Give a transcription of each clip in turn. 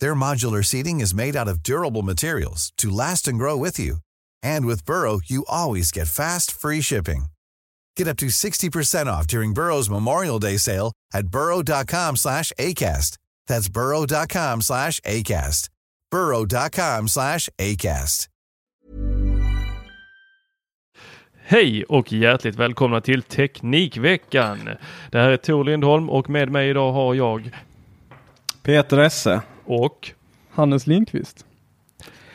Their modular seating is made out of durable materials to last and grow with you. And with Burrow, you always get fast, free shipping. Get up to 60% off during Burrow's Memorial Day sale at burrow.com slash ACAST. That's burrow.com slash ACAST. burrow.com slash ACAST. Hej och hjärtligt välkomna till Teknikveckan. Det här är Tor Lindholm och med mig idag har jag Peter Esse. Och Hannes Lindqvist.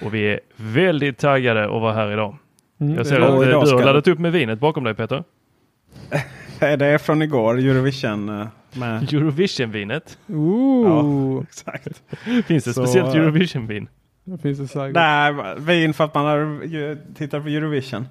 och vi är väldigt taggade att vara här idag. Mm, Jag ser att du har ska- laddat upp med vinet bakom dig Peter. Det är från igår, Eurovision. eh, Med. Eurovision-vinet. Ooh, Exakt. Finns det Så, speciellt eh, Eurovision-vin? Det finns det säkert. Nej, vin för att man har tittat på Eurovision.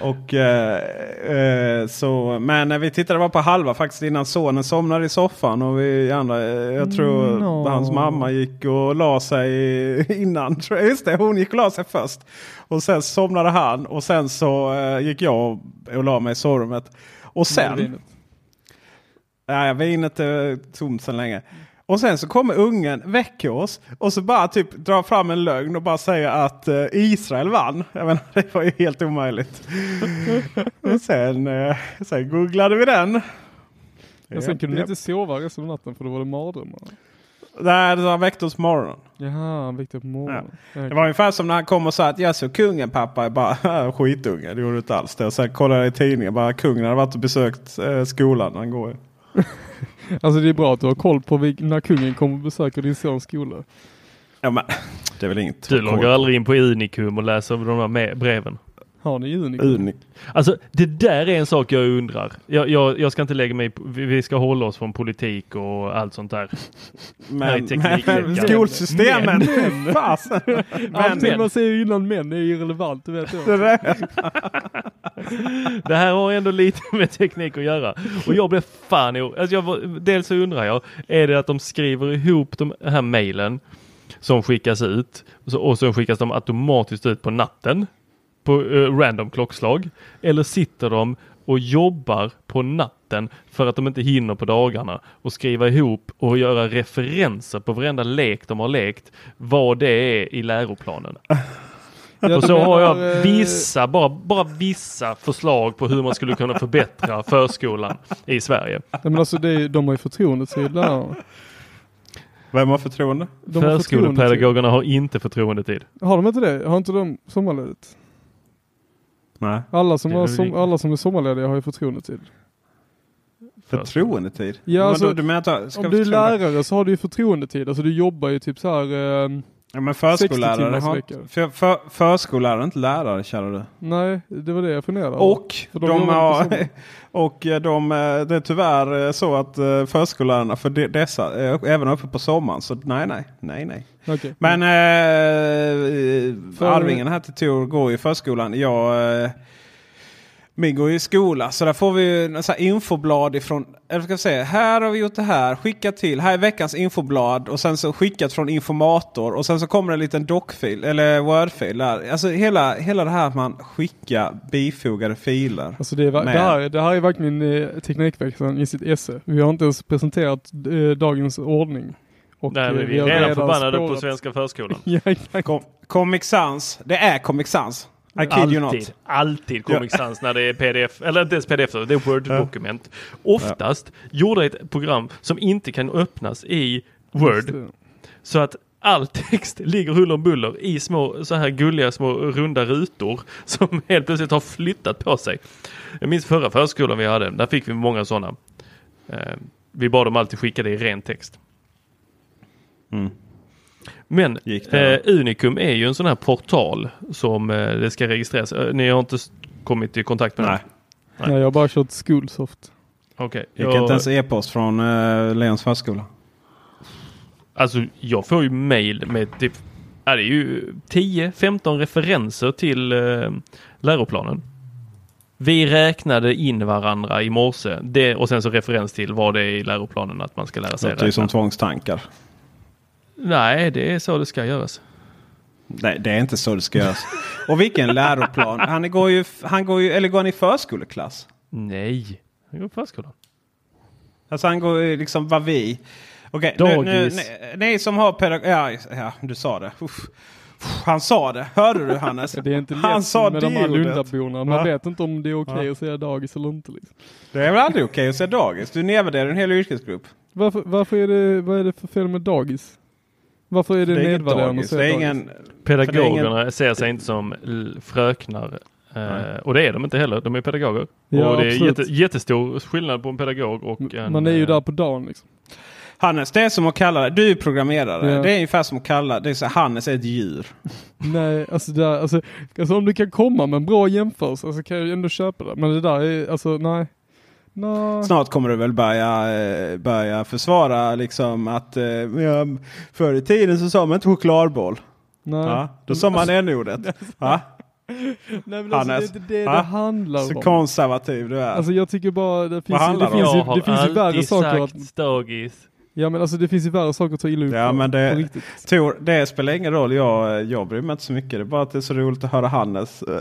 Och, eh, eh, så, men vi tittade bara på halva faktiskt innan sonen somnade i soffan. Och vi andra, eh, jag tror No. hans mamma gick och la sig innan. Just det, hon gick och la sig först. Och sen somnade han och sen så eh, gick jag och, och la mig i sovrummet. Och sen... Nej, vinet är tomt sedan länge. Och sen så kommer ungen, väcker oss och så bara typ drar fram en lögn och bara säger att eh, Israel vann. Jag menar, det var ju helt omöjligt. och sen, eh, sen googlade vi den. Men sen kunde ni inte sova resten av natten för då var det mardrömmar. Nej, var väckte oss på morgonen. Jaha, han väckte på morgonen. Det var ungefär som när han kom och sa att jag såg kungen pappa. Jag bara skitunge, det gjorde du inte alls det. Och sen kollade jag i tidningen, bara kungen hade varit och besökt eh, skolan. Han går. Alltså det är bra att du har koll på när kungen kommer och besöker din sons skola. Ja men, det är väl inget. Du loggar aldrig in på Unikum och läser de där breven. Har ni Unic? Unik. Alltså det där är en sak jag undrar. Jag, jag, jag ska inte lägga mig vi ska hålla oss från politik och allt sånt där. Nej, Men, teknikveckan. men skolsystemen. Men. Fasen. Allting men- man säger innan män är irrelevant, du vet Det jag. Det här har ändå lite med teknik att göra. Och jag blev fan alltså jag, Dels så undrar jag, är det att de skriver ihop de här mejlen som skickas ut och så, och så skickas de automatiskt ut på natten på eh, random klockslag? Eller sitter de och jobbar på natten för att de inte hinner på dagarna och skriva ihop och göra referenser på varenda lek de har lekt, vad det är i läroplanen. Ja, Och så har jag eh, vissa, bara, bara vissa förslag på hur man skulle kunna förbättra förskolan i Sverige. Nej, men alltså det är, de har ju förtroendetid lärarna. Vem har förtroende? De har förtroendetid. Förskolepedagogerna har inte förtroendetid. Har de inte det? Har inte de sommarledigt? Nej. Alla som, har som, alla som är sommarlediga har ju förtroendetid. Förtroendetid? Ja, alltså, du menar Om du är lärare så har du ju förtroendetid. Alltså du jobbar ju typ så här. Eh, Ja, men 60 förskollärare har... För, för, förskollärare är inte lärare, kära du. nej, det var det jag funderade. Och de, de har, och eh, de, eh, det är tyvärr eh, så att förskollärarna för de, dessa är även uppe på sommaren. Så nej, nej, nej, nej. Okej. Men eh, För- Arvingen här till Tor går i förskolan. Jag, min går i skola så där får vi en sån här infoblad ifrån. Eller ska jag säga, här har vi gjort det här. Skicka till. Här är veckans infoblad och sen så skickat från informator. Och sen så kommer en liten dockfil eller wordfil där. Alltså hela, hela det här att man skickar bifogade filer. Alltså det, är, med- det, här, det här är verkligen eh, Teknikveckan i sitt esse. Vi har inte ens presenterat eh, dagens ordning. Och, Nej, eh, men vi är har redan förbannade på spårat- Svenska förskolan. ja, Comic Sans. Det är Comic Sans. I kid you not. Alltid, alltid Comic Sans när det är pdf, eller inte ens pdf, det är Word-dokument. Oftast gjorde ett program som inte kan öppnas i Word. Så att all text ligger huller om buller i små så här gulliga små runda rutor som helt plötsligt har flyttat på sig. Jag minns förra förskolan vi hade, där fick vi många sådana. Eh, vi bad dem alltid skicka det i ren text. Mm. Men Gick det eh, Unicum är ju en sån här portal som eh, det ska registreras. Eh, ni har inte kommit i kontakt med Nej. den? Nej, jag har bara kört Schoolsoft. Okej. Gick Jag- inte ens e-post från uh, Leons förskola. Alltså jag får ju mail med typ, ja, det är ju 10-15 referenser till eh, läroplanen. Vi räknade in varandra i morse det, och sen så referens till vad det är i läroplanen att man ska lära sig Låter ju som tvångstankar. Nej, det är så det ska göras. Nej, det är inte så det ska göras. Och vilken läroplan? Han går ju, han går ju, eller går han i förskoleklass? Nej, det går på förskolan. Alltså han går ju liksom vad vi. Okej, nu, nu, Dagis. ni, ni som har pedagog... Ja, ja, du sa det. Uff. Han sa det. Hörde du Hannes? Det är inte han lätt sa med de här. Lundaborna. Man Va? vet inte om det är okej Ja. att säga dagis eller inte. Liksom. Det är väl aldrig okej att säga dagis? Du nedvärderar en hel yrkesgrupp. Varför, varför är det, vad är det för fel med dagis? Varför är det, Det nedvärderande att säga Det är dagis? ingen... Pedagogerna ser sig inte som fröknar. Eh, och det är de inte heller, de är pedagoger. Ja, och det är jätte, jättestor skillnad på en pedagog och en... Man är ju eh, där på dagen liksom. Hannes, det är som att kalla Du är programmerare. Ja. Det är ungefär som att kalla... Det är så, Hannes är ett djur. Nej, alltså, där, alltså, alltså om du kan komma med en bra jämförelse så kan jag ändå köpa det. Men det där är, alltså nej. Nej. Snart kommer du väl börja, eh, börja försvara liksom att eh, ja, förr i tiden så sa man inte chokladboll. nej. Ja, då sa man n-ordet. Ja, Nej men alltså, det är inte det det handlar så om. konservativ du är. Alltså jag tycker bara det finns, ju, det finns, ju, Jag har det finns ju värre alltid saker sagt att, dagis. Ja men alltså det finns ju värre saker att ta illa upp Ja, men det- på riktigt. Tor, det spelar ingen roll. Jag, jag bryr mig inte så mycket. Det är bara att det är så roligt att höra Hannes. Eh,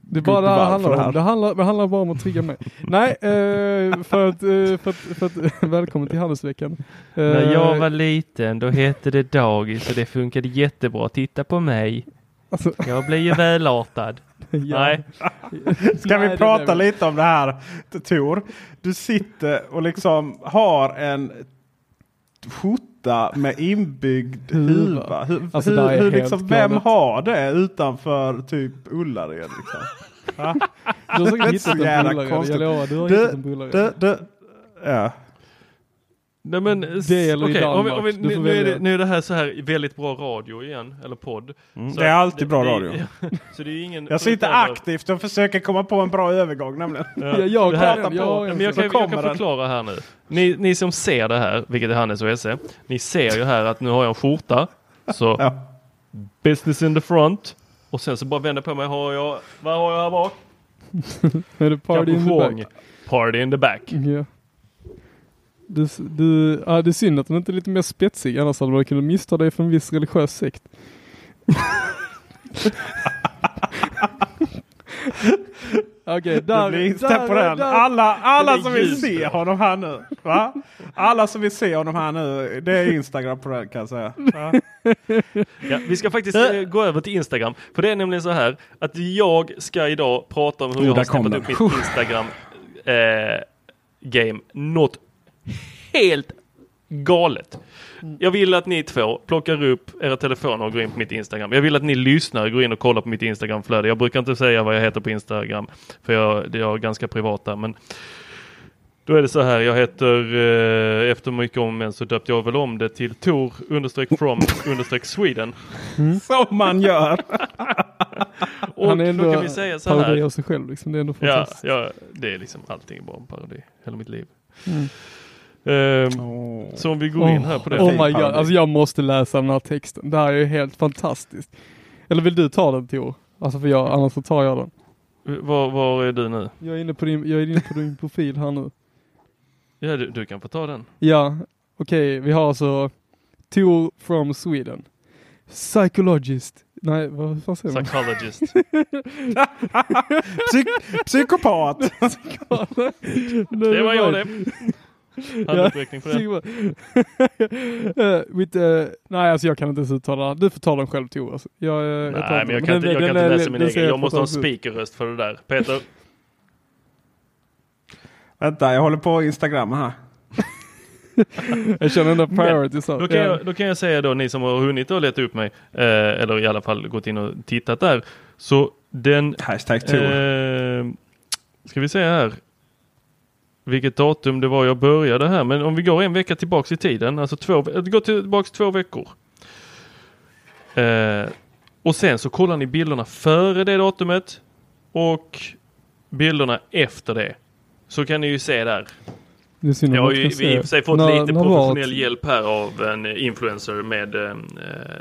Det är bara det handlar för om. Det handlar, det handlar bara om att trigga mig. Nej, eh, för att, eh, för att, för att välkommen till Handelsveckan. Eh, När jag var liten då hette det dagis och det funkade jättebra. Titta på mig. alltså, Jag blir ju välartad. ja. Nej. Ska Nej, vi det prata lite om det här Tor? Du sitter och liksom har en skjorta med inbyggd Huva. Hur, Alltså, hur, hur, liksom, vem galet. har det utanför typ Ullared? Liksom? Du har säkert hittat en bullare. Jag lovar, du har Du- hittat en bullare. Ja. Nej, men, Det eller i okej, om vi, om vi, Danmark. Nu, är det, nu är det här så här väldigt bra radio igen, eller podd. Mm, Så det är alltid bra det, radio. Det, så det är ingen... Jag sitter utöver- aktivt och försöker komma på en bra övergång nämligen. Ja, jag det här- pratar jag en men jag kan, jag kan förklara här nu. Ni, ni som ser det här, vilket är Hannes och Esse. Ni ser ju här att nu har jag en skjorta. Så Ja. business in the front. Och sen så bara vänder på mig. Har jag, vad har jag här bak? Är det party in the back? Party in the back. Ja. Du, du, ja, det är synd att den inte är lite mer spetsig, annars hade man kunnat missta dig för en viss religiös sekt. Okej, där, blir på där- den. där- Alla, alla som vill se honom här nu. Va? Alla som vill se honom här nu. Det är Instagram på den kan jag säga. Va? Ja, vi ska faktiskt eh, gå över till Instagram. För det är nämligen så här att jag ska idag prata om hur Oh, jag har där steppat upp mitt Instagram eh, game. Något helt galet. Jag vill att ni två plockar upp era telefoner och går in på mitt Instagram. Jag vill att ni lyssnar och går in och kollar på mitt Instagramflöde. Jag brukar inte säga vad jag heter på Instagram för jag, det är jag ganska privat där. Men då är det så här, jag heter, eh, efter mycket om men så döpte jag väl om det till Tor understreck from understreck Sweden. Som man gör. Och Han är ändå då kan vi säga så parodi här. av sig själv liksom. Det är ändå Ja, fantastiskt. ja, det är liksom allting bara en parodi. Hela mitt liv. Mm. Ehm, Oh. så om vi går in här på det. Oh my god, alltså jag måste läsa den här texten. Det här är ju helt fantastiskt. Eller vill du ta den Tor? Alltså för jag, annars så tar jag den. Var, var är du nu? Jag är inne på din, jag är inne på din profil här nu. Ja, du, du kan få ta den. Ja, okej, vi har alltså Tor from Sweden. Psychologist. Nej, vad fan säger man? Psychologist. Psyk- psykopat. Det var jag det. Handutveckling på det. Eh, with, eh, nej, alltså jag kan inte ens uttala. Du får ta den själv Tor. Alltså. Jag, eh, jag Nej, men jag den. kan inte, Den- jag kan den inte läsa min den egen. Jag måste ha en speakerröst för det där. Peter, Vänta, jag håller på Instagram här. jag känner ändå priority så. Då kan, jag, då kan jag säga då, ni som har hunnit att leta upp mig, eh, eller i alla fall gått in och tittat där. Så den, Hashtag Tor. eh, ska vi se här, vilket datum det var jag började här. Men om vi går en vecka tillbaks i tiden, alltså två, går tillbaks två veckor. Eh, och sen så kollar ni bilderna före det datumet och bilderna efter det. Så kan ni ju se där. Det Jag har ju i och för sig fått När- lite professionell det? hjälp här av en influencer med eh,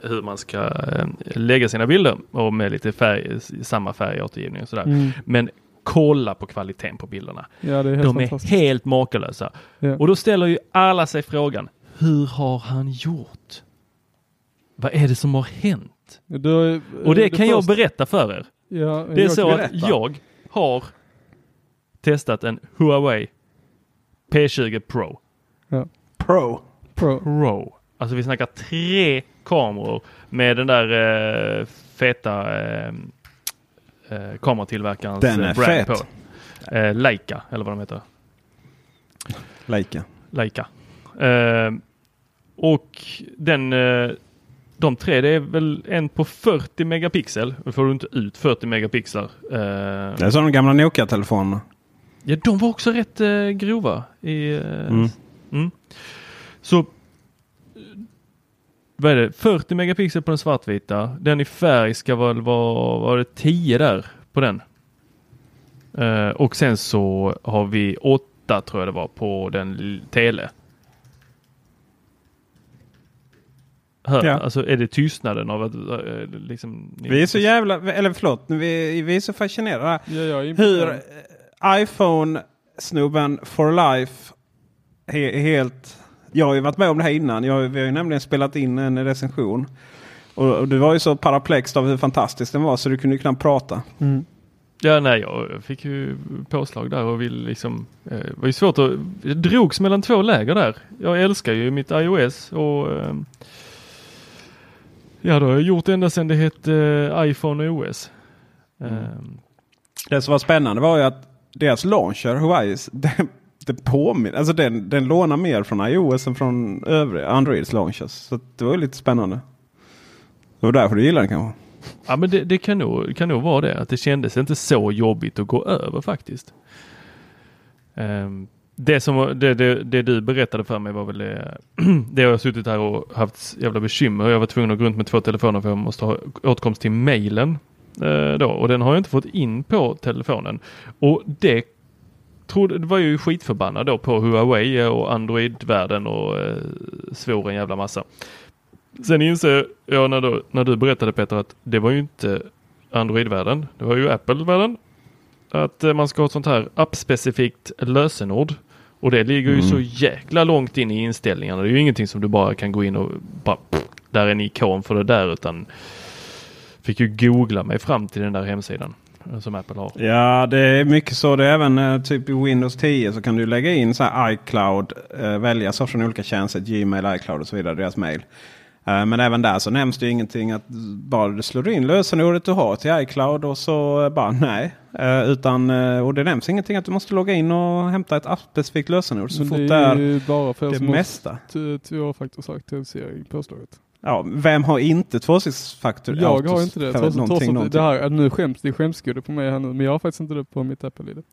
hur man ska eh, lägga sina bilder och med lite färg, samma färgåtergivning och sådär. Mm. Men kolla på kvaliteten på bilderna. Ja, det är helt De är helt makalösa. Ja. Och då ställer ju alla sig frågan, hur har han gjort? Vad är det som har hänt? Då, Och det kan jag första- berätta för er. Ja, Det är jag så att jag har testat en Huawei P20 Pro. Pro. Pro. Pro. Alltså vi snackar tre kameror med den där eh, feta eh, eh, kameratillverkarens Den är eh, brand fet. på. Eh, Leica eller vad de heter. Leica. Leica. Eh, och den, eh, de tre det är väl en på 40 megapixel. Då får du inte ut 40 megapixlar. Eh, Det är som de gamla Nokia-telefonerna. Ja, de var också rätt eh, grova. I, eh, Mm. mm. Så vad är det? 40 megapixel på den svartvita. Den i färg ska väl vara, var det 10 där på den. Eh, och sen så har vi 8 tror jag det var på den tele. Hör, Ja. Alltså är det tystnaden av att eh, liksom... Vi är så jävla, eller förlåt, vi, vi är så fascinerade. Ja, är Hur eh, iPhone-snubben for life he, helt... Jag har ju varit med om det här innan. Jag, vi har ju nämligen spelat in en recension. Och, och du var ju så paraplext av hur fantastisk den var så du kunde ju knappt prata. Mm. Ja, nej, jag fick ju påslag där och vill liksom, eh, det var ju svårt att, det drogs mellan två läger där. Jag älskar ju mitt iOS och eh, ja, det har jag gjort ända sedan det hette eh, iPhone och OS. Eh, Det som var spännande var ju att deras launcher, Huawei's, den, det påminner, alltså den, den lånar mer från iOS än från övriga Androids launchers. Så det var lite spännande. Det var därför du gillade den kanske? ja, men det, det kan, nog, kan nog vara det, att det kändes inte så jobbigt att gå över faktiskt. Um, det, som, det, det, det du berättade för mig var väl det, det jag har suttit här och haft jävla bekymmer. Jag var tvungen att gå runt med två telefoner för jag måste ha åtkomst till mejlen. Eh, då, och den har jag inte fått in på telefonen. Och det trodde, det var ju skitförbannad då på Huawei och Android-världen och eh, svor en jävla massa. Sen inser jag när du, när du berättade Peter att det var ju inte Android-världen. Det var ju Apple-världen. Att eh, man ska ha ett sånt här appspecifikt lösenord. Och det ligger ju så jäkla långt in i inställningarna. Det är ju ingenting som du bara kan gå in och bara pff, där är en ikon för det där utan fick ju googla mig fram till den där hemsidan som Apple har. Ja, det är mycket så. Det är även eh, typ i Windows 10 så kan du lägga in så här iCloud. Eh, välja så från olika tjänster. Gmail, iCloud och så vidare. Deras mail. Eh, men även där så nämns det ingenting att bara du slår in lösenordet du har till iCloud och så bara nej. Utan, och det nämns ingenting att du måste logga in och hämta ett appspecifikt lösenord. Så Men fort det det är är ju bara för er det har mesta. t- tvåfaktorsautentisering påslaget. Ja, vem har inte tvåsiktsfaktor? Jag har inte det. Trots, någonting, att någonting. det här, nu skäms, det skämskudde på mig här nu, men jag har faktiskt inte det på mitt Apple-ID.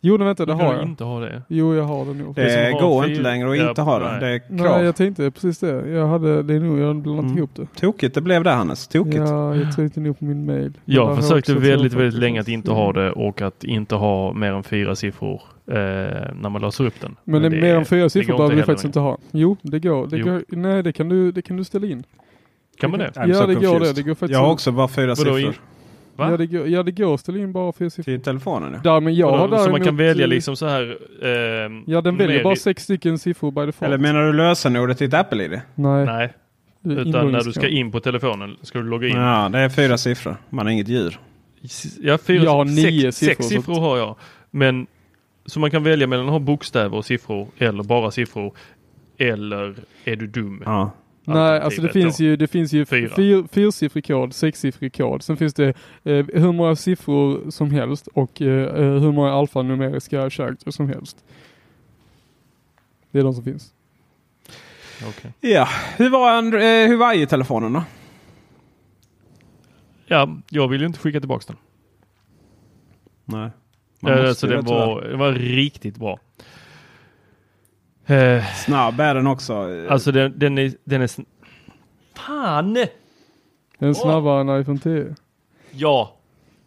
Jo, det vänta, det Du har jag. inte ha det. Jo, jag har det nog. Det Det går inte längre att Ja, inte ha det. nej. Det är krav. Nej, jag tänkte precis det. Jag hade, det är nog, jag blandat Mm. ihop det. Tokigt det blev det Hannes. Tokigt. Ja, jag tänkte nog på min mail. Jag har försökte väldigt, väldigt länge att inte ha det och att inte ha mer än fyra siffror eh, när man låser upp den. Men, det, mer än fyra siffror behöver du faktiskt inte ha. Jo, det går. Det Jo. går nej, det kan, du, det kan du ställa in. Kan man det? I'm Ja, so det går det. Det går faktiskt Jag har också bara fyra siffror. Va? Ja det, går, ja, det går att ställa in bara fyra siffror. Till telefonen nu. Där, men jag har så man kan välja eh, liksom så här. Eh, Ja, den väljer bara i- sex stycken siffror by default. Eller menar du lösenordet till ett Apple-ID? Nej. Nej, det är utan när du ska in på telefonen ska du logga in. Ja, det är fyra siffror. Man är inget djur. Ja, fyra, Jag har nio sex, siffror, Sex siffror har jag. Men så man kan välja mellan att ha bokstäver och siffror eller bara siffror. Eller är du dum? Ja. Nej, alltså det finns då. ju, det finns ju Fyra. fyr, fyrsiffrig kod, sexsiffrig kod. Sen finns det eh, hur många siffror som helst och eh, eh, hur många alfanumeriska characters som helst. Det är de som finns. Okej. Ja, hur var, Andro- eh, hur var i-telefonen då? Ja, jag vill ju inte skicka tillbaka den. Nej. Eh, så det var, det var riktigt bra. Eh, Snabb är den också. Alltså den, den är... Den är Fan! Den är snabbare än iPhone 10. Ja.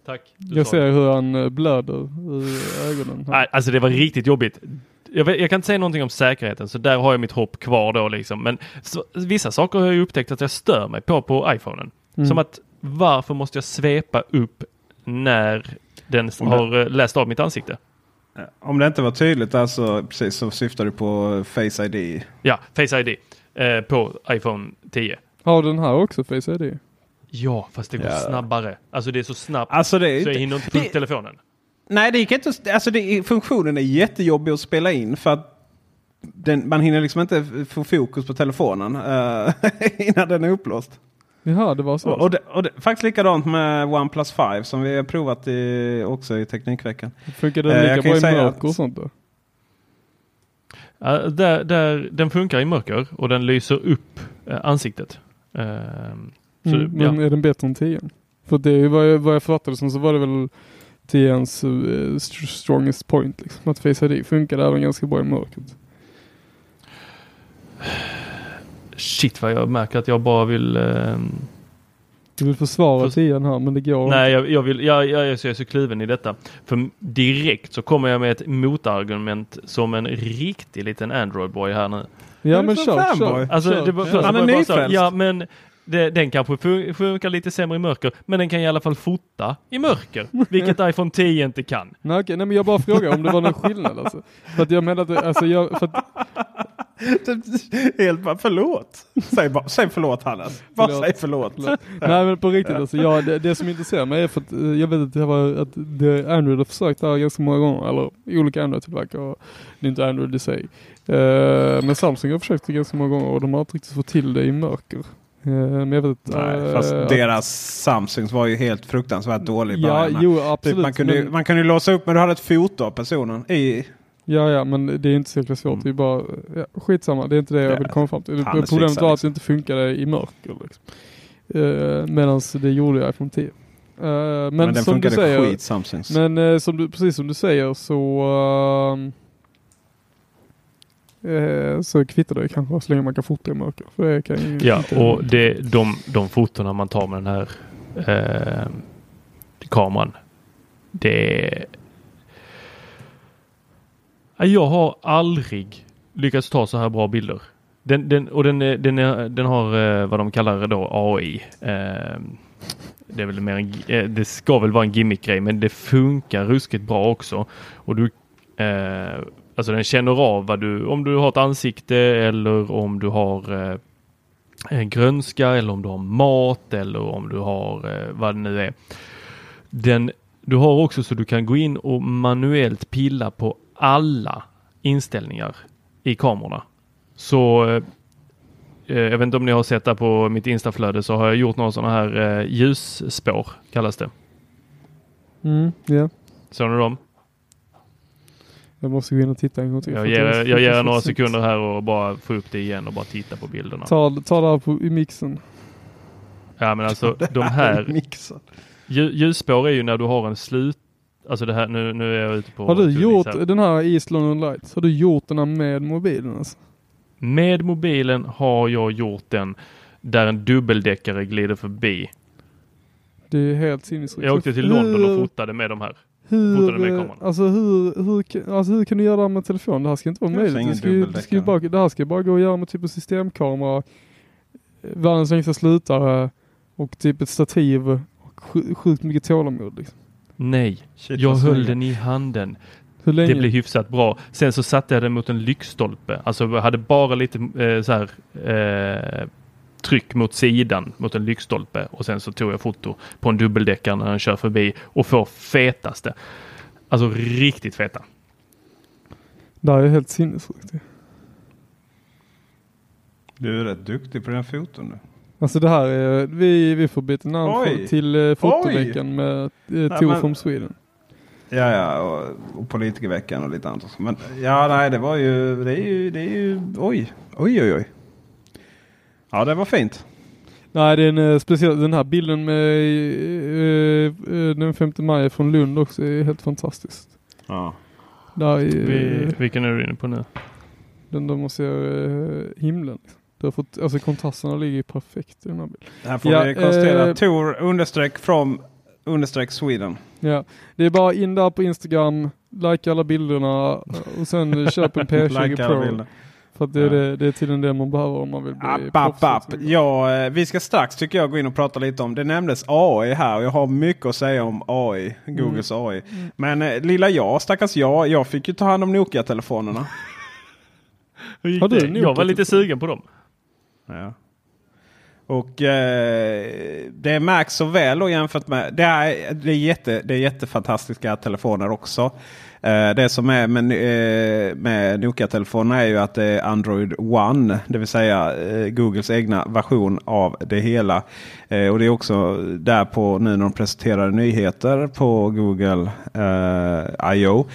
Tack. Jag sa det. ser hur han eh, blöder i ögonen. Nej, alltså det var riktigt jobbigt. Jag, vet, jag kan inte säga någonting om säkerheten så där har jag mitt hopp kvar då liksom. Men så, vissa saker har jag upptäckt att jag stör mig på på iPhonen. Mm. Som att varför måste jag svepa upp när den s- Om det- har eh, läst av mitt ansikte? Om det inte var tydligt där så, precis, så syftar du på Face ID. Ja, Face ID eh, på iPhone 10. Har den här också Face ID? Ja, fast det går Ja. snabbare. Alltså det är så snabbt Alltså det är så jag inte, hinner inte det- telefonen. Nej, det gick inte. Alltså det, funktionen är jättejobbig att spela in för att den, man hinner liksom inte få fokus på telefonen eh, innan den är upplåst. Jaha, det var så. Och, och, det, och det, faktiskt likadant med OnePlus 5 som vi har provat i, också i Teknikveckan. Funkar den Eh, lika bra i mörker att- och sånt då? Ja, där, där, den funkar i mörker och den lyser upp eh, ansiktet. Så, Mm, men ja. är den bättre än 10? För det är vad jag, vad jag fattade som så var det väl 10 uh, strongest point. Liksom. Att Face ID funkar även ganska bra i mörkret. Shit vad jag märker att jag bara vill... ehm, Du vill försvara Fast- 10 här men det går nej, jag, jag vill... Jag, jag, jag är så kluven i detta. För direkt så kommer jag med ett motargument som en riktig liten Android-boy här nu. Ja är men för kör, kör. Alltså, kör. det var Ja. först Han är jag så nyfrälst. Ja, men det, den kanske fun- funkar lite sämre i mörker, men den kan i alla fall fota i mörker, vilket iPhone 10 inte kan. Nej, okej, nej men jag bara frågar om det var någon skillnad alltså. För att jag menar att, alltså jag, för att, Helt bara förlåt. Säg, bara, säg förlåt Hannes. Bara Förlåt. säg förlåt. nej men på riktigt alltså, jag, det, det som intresserar mig är för att eh, jag vet att det var att det, Android har försökt det här ganska många gånger, eller olika Android-tillverkare, det är inte Android i sig. Eh, men Samsung har försökt det ganska många gånger och de har inte riktigt fått till det i mörker. Eh, men jag vet att, Nej, fast eh, deras Samsungs var ju helt fruktansvärt dålig Ja, början. jo Typ, absolut. man, kunde, ju- men, man kunde ju låsa upp men du hade ett foto av personen i. ja, ja, men det är inte så jäkla svårt. Det är bara, ja, skitsamma, det är inte det jag Ja, vill komma fram till. det Problemet var att det inte funkade i mörker. Liksom. Eh, Medan det gjorde i iPhone 10. Eh, men, Men, den som du funkade säger, skit Samsungs. Men eh, som du, precis som du säger så ehm, eh, så kvittar det kanske så länge man kan fota i mörker. För det kan ju Ja, inte- och det, de, de fotona man tar med den här eh, kameran. Det... Jag har aldrig lyckats ta så här bra bilder. Den, den, och den, eh, den, är, den har eh, vad de kallar då AI. Ehm, det är väl mer en, det ska väl vara en gimmick-grej men det funkar ruskigt bra också. Och du, alltså den känner av vad du, om du har ett ansikte eller om du har eh, en grönska eller om du har mat eller om du har vad det nu är. Den, du har också så du kan gå in och manuellt pilla på alla inställningar i kamerorna. Så eh, eh, jag vet inte om ni har sett där på mitt instaflöde så har jag gjort några sådana här eh, ljusspår kallas det. Mm, ja. Såg ni dem? Jag måste gå in och titta en gång till. Jag för att ger, det är jag ger er några sekunder här och bara få upp det igen och bara titta på bilderna. Ta, ta det här på, i mixen. Ja men alltså de här Ljusspår är ju när du har en slut... Alltså det här, nu, nu är jag ute på... Har du gjort här. den här East London Lights? Har du gjort den här med mobilen alltså? Med mobilen har jag gjort den där en dubbeldäckare glider förbi. Det är helt sinnessjukt. Jag åkte till London och fotade med de här. fotade med Hur, kameran. alltså hur, hur, kan- alltså hur kan du göra det här med telefon? Det här ska inte vara möjligt. Det, ska ju, det, ska ju bara, det här ska bara gå att göra med typ en systemkamera, världens längsta slutare och typ ett stativ och sj- sjukt mycket tålamod. Liksom. Nej, Shit, jag höll den i handen. Hur länge? Det blev hyfsat bra. Sen så satte jag den mot en lyktstolpe. Alltså jag hade bara lite eh, så här eh, tryck mot sidan mot en lyktstolpe och sen så tog jag foto på en dubbeldäckare när den kör förbi och får fetaste. Alltså riktigt feta. Det här är helt sinnessjukt. Du är rätt duktig på dina foton nu. Alltså det här är, vi, vi får byta namn Oj. till eh, fotoveckan med eh, Tor from Sweden. Ja, ja, och, och politikerveckan och lite annat också. Men ja, nej, det var ju, det är ju, det är ju, oj, oj, oj, oj. Ja, det var fint. Nej, det är en eh, speciell, den här bilden med eh, eh, den 5 maj från Lund också är helt fantastisk. Ja. Där är, Vi, vilken är du inne på nu? den där man ser eh, himlen. Du har fått, alltså kontrasterna ligger ju perfekt i den här bilden. Här får Ja, vi konstatera eh, Tor understreck from understreck Sweden. Ja, det är bara in där på Instagram, like alla bilderna och sen köp en P20 Like Pro. För att det är, det, det är tydligen det man behöver om man vill bli App, app, app. Ja, eh, vi ska strax tycker jag gå in och prata lite om. Det nämndes AI här och jag har mycket att säga om AI. Googles AI. Men eh, lilla jag, stackars jag. Jag fick ju ta hand om Nokia-telefonerna. Har du en Jag var lite sugen på dem. Ja. Och eh, det märks så väl då jämfört med. Det är, det är, jätte, det är jättefantastiska telefoner också. Eh, det som är med, eh, med Nokia-telefonerna är ju att det är Android One. Det vill säga eh, Googles egna version av det hela. Och det är också där på nu när de presenterar nyheter på Google eh, I.O.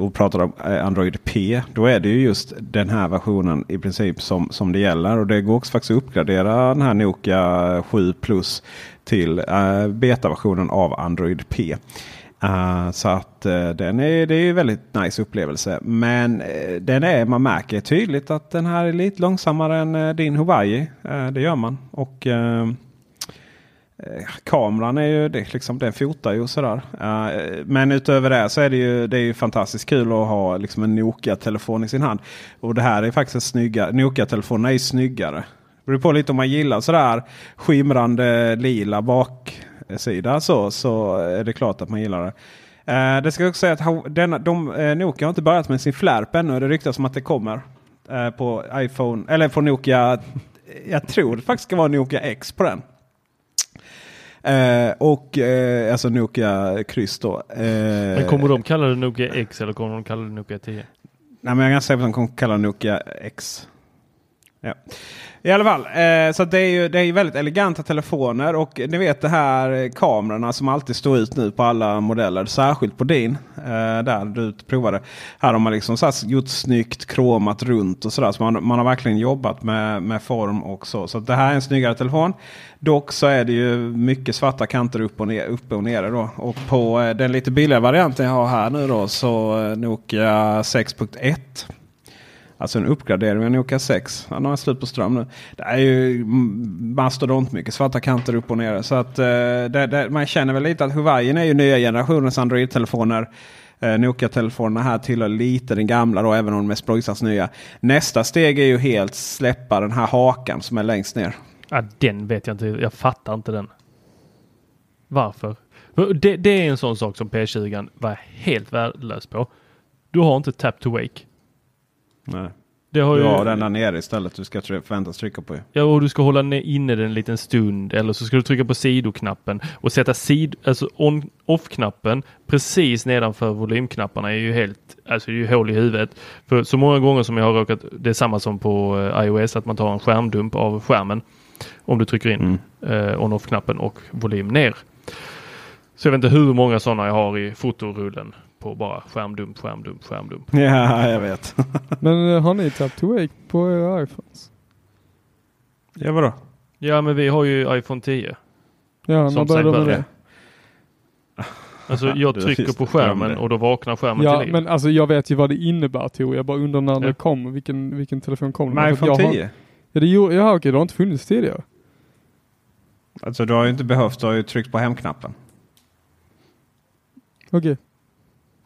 och pratar om Android P. Då är det ju just den här versionen i princip som, som det gäller. Och det går också faktiskt att uppgradera den här Nokia 7 Plus till eh, betaversionen av Android P. Uh, så att uh, den är, det är ju väldigt nice upplevelse. Men uh, den är, man märker tydligt att den här är lite långsammare än din Hawaii. Det gör man. Och ehm, kameran är ju det, liksom, den fotar ju och sådär. Men utöver det så är det ju, det är ju fantastiskt kul att ha liksom, en Nokia-telefon i sin hand. Och det här är faktiskt en snyggare. Nokia-telefonerna är ju snyggare. Det beror på lite om man gillar sådär skimrande lila bak baksida så, så är det klart att man gillar det. Eh, det ska också säga att denna, de, eh, Nokia har inte börjat med sin flärp ännu. Det ryktas om att det kommer eh, på iPhone eller på Nokia. Jag tror det faktiskt ska vara Nokia X på den. Eh, och eh, alltså Nokia kryss då. Eh, Men kommer de kalla det Nokia X eller kommer de kalla det Nokia 10? Nej, men jag är ganska säker på att de kommer kalla Nokia X. Ja. I alla fall, eh, så det är ju det är väldigt eleganta telefoner och ni vet det här kamerorna som alltid står ut nu på alla modeller. Särskilt på din, eh, där du provade. Här har man liksom så här gjort snyggt kromat runt och sådär. Så man, man har verkligen jobbat med, med form och så. Så det här är en snyggare telefon. Dock så är det ju mycket svarta kanter upp och, ner, uppe och nere då. Och på eh, den lite billigare varianten jag har här nu då så eh, Nokia 6.1. Alltså en uppgradering av Nokia 6. Han har slut på ström nu. Det är ju mastodont mycket svarta kanter upp och ner. Så att, eh, det, det, man känner väl lite att Huawei är ju nya generationens Android-telefoner. Eh, Nokia-telefonerna här tillhör lite den gamla då, även om de är sprojsans nya. Nästa steg är ju helt släppa den här hakan som är längst ner. Ja, den vet jag inte. Jag fattar inte den. Varför? Det, det är en sån sak som P20 var helt värdelös på. Du har inte tap to wake. Nej. Det har Du ju, den där nere istället. Du ska förväntas trycka på. Ja, och du ska hålla ne- inne den en liten stund eller så ska du trycka på sidoknappen och sätta sid, alltså on, off-knappen precis nedanför volymknapparna är ju helt, alltså det är ju hål i huvudet. För så många gånger som jag har råkat, det är samma som på eh, iOS, att man tar en skärmdump av skärmen om du trycker in eh, on-off-knappen och volym ner. Så jag vet inte hur många sådana jag har i fotorullen på bara skärmdump, skärmdump, skärmdump. Ja, jag vet. Men eh, har ni tap to wake på era iPhones? ja, vadå? Ja, men vi har ju iPhone 10. Ja, när började de med det? Alltså jag trycker på skärmen och då vaknar skärmen Ja, till liv. men alltså jag vet ju vad det innebär Tor. Jag bara undrar när Ja. det kom. Vilken, vilken telefon kom det iPhone jag har- 10? Ja, det gjorde, ja okej, det har inte funnits tidigare. Alltså du har ju inte behövt. Du har ju tryckt på hemknappen. Okej.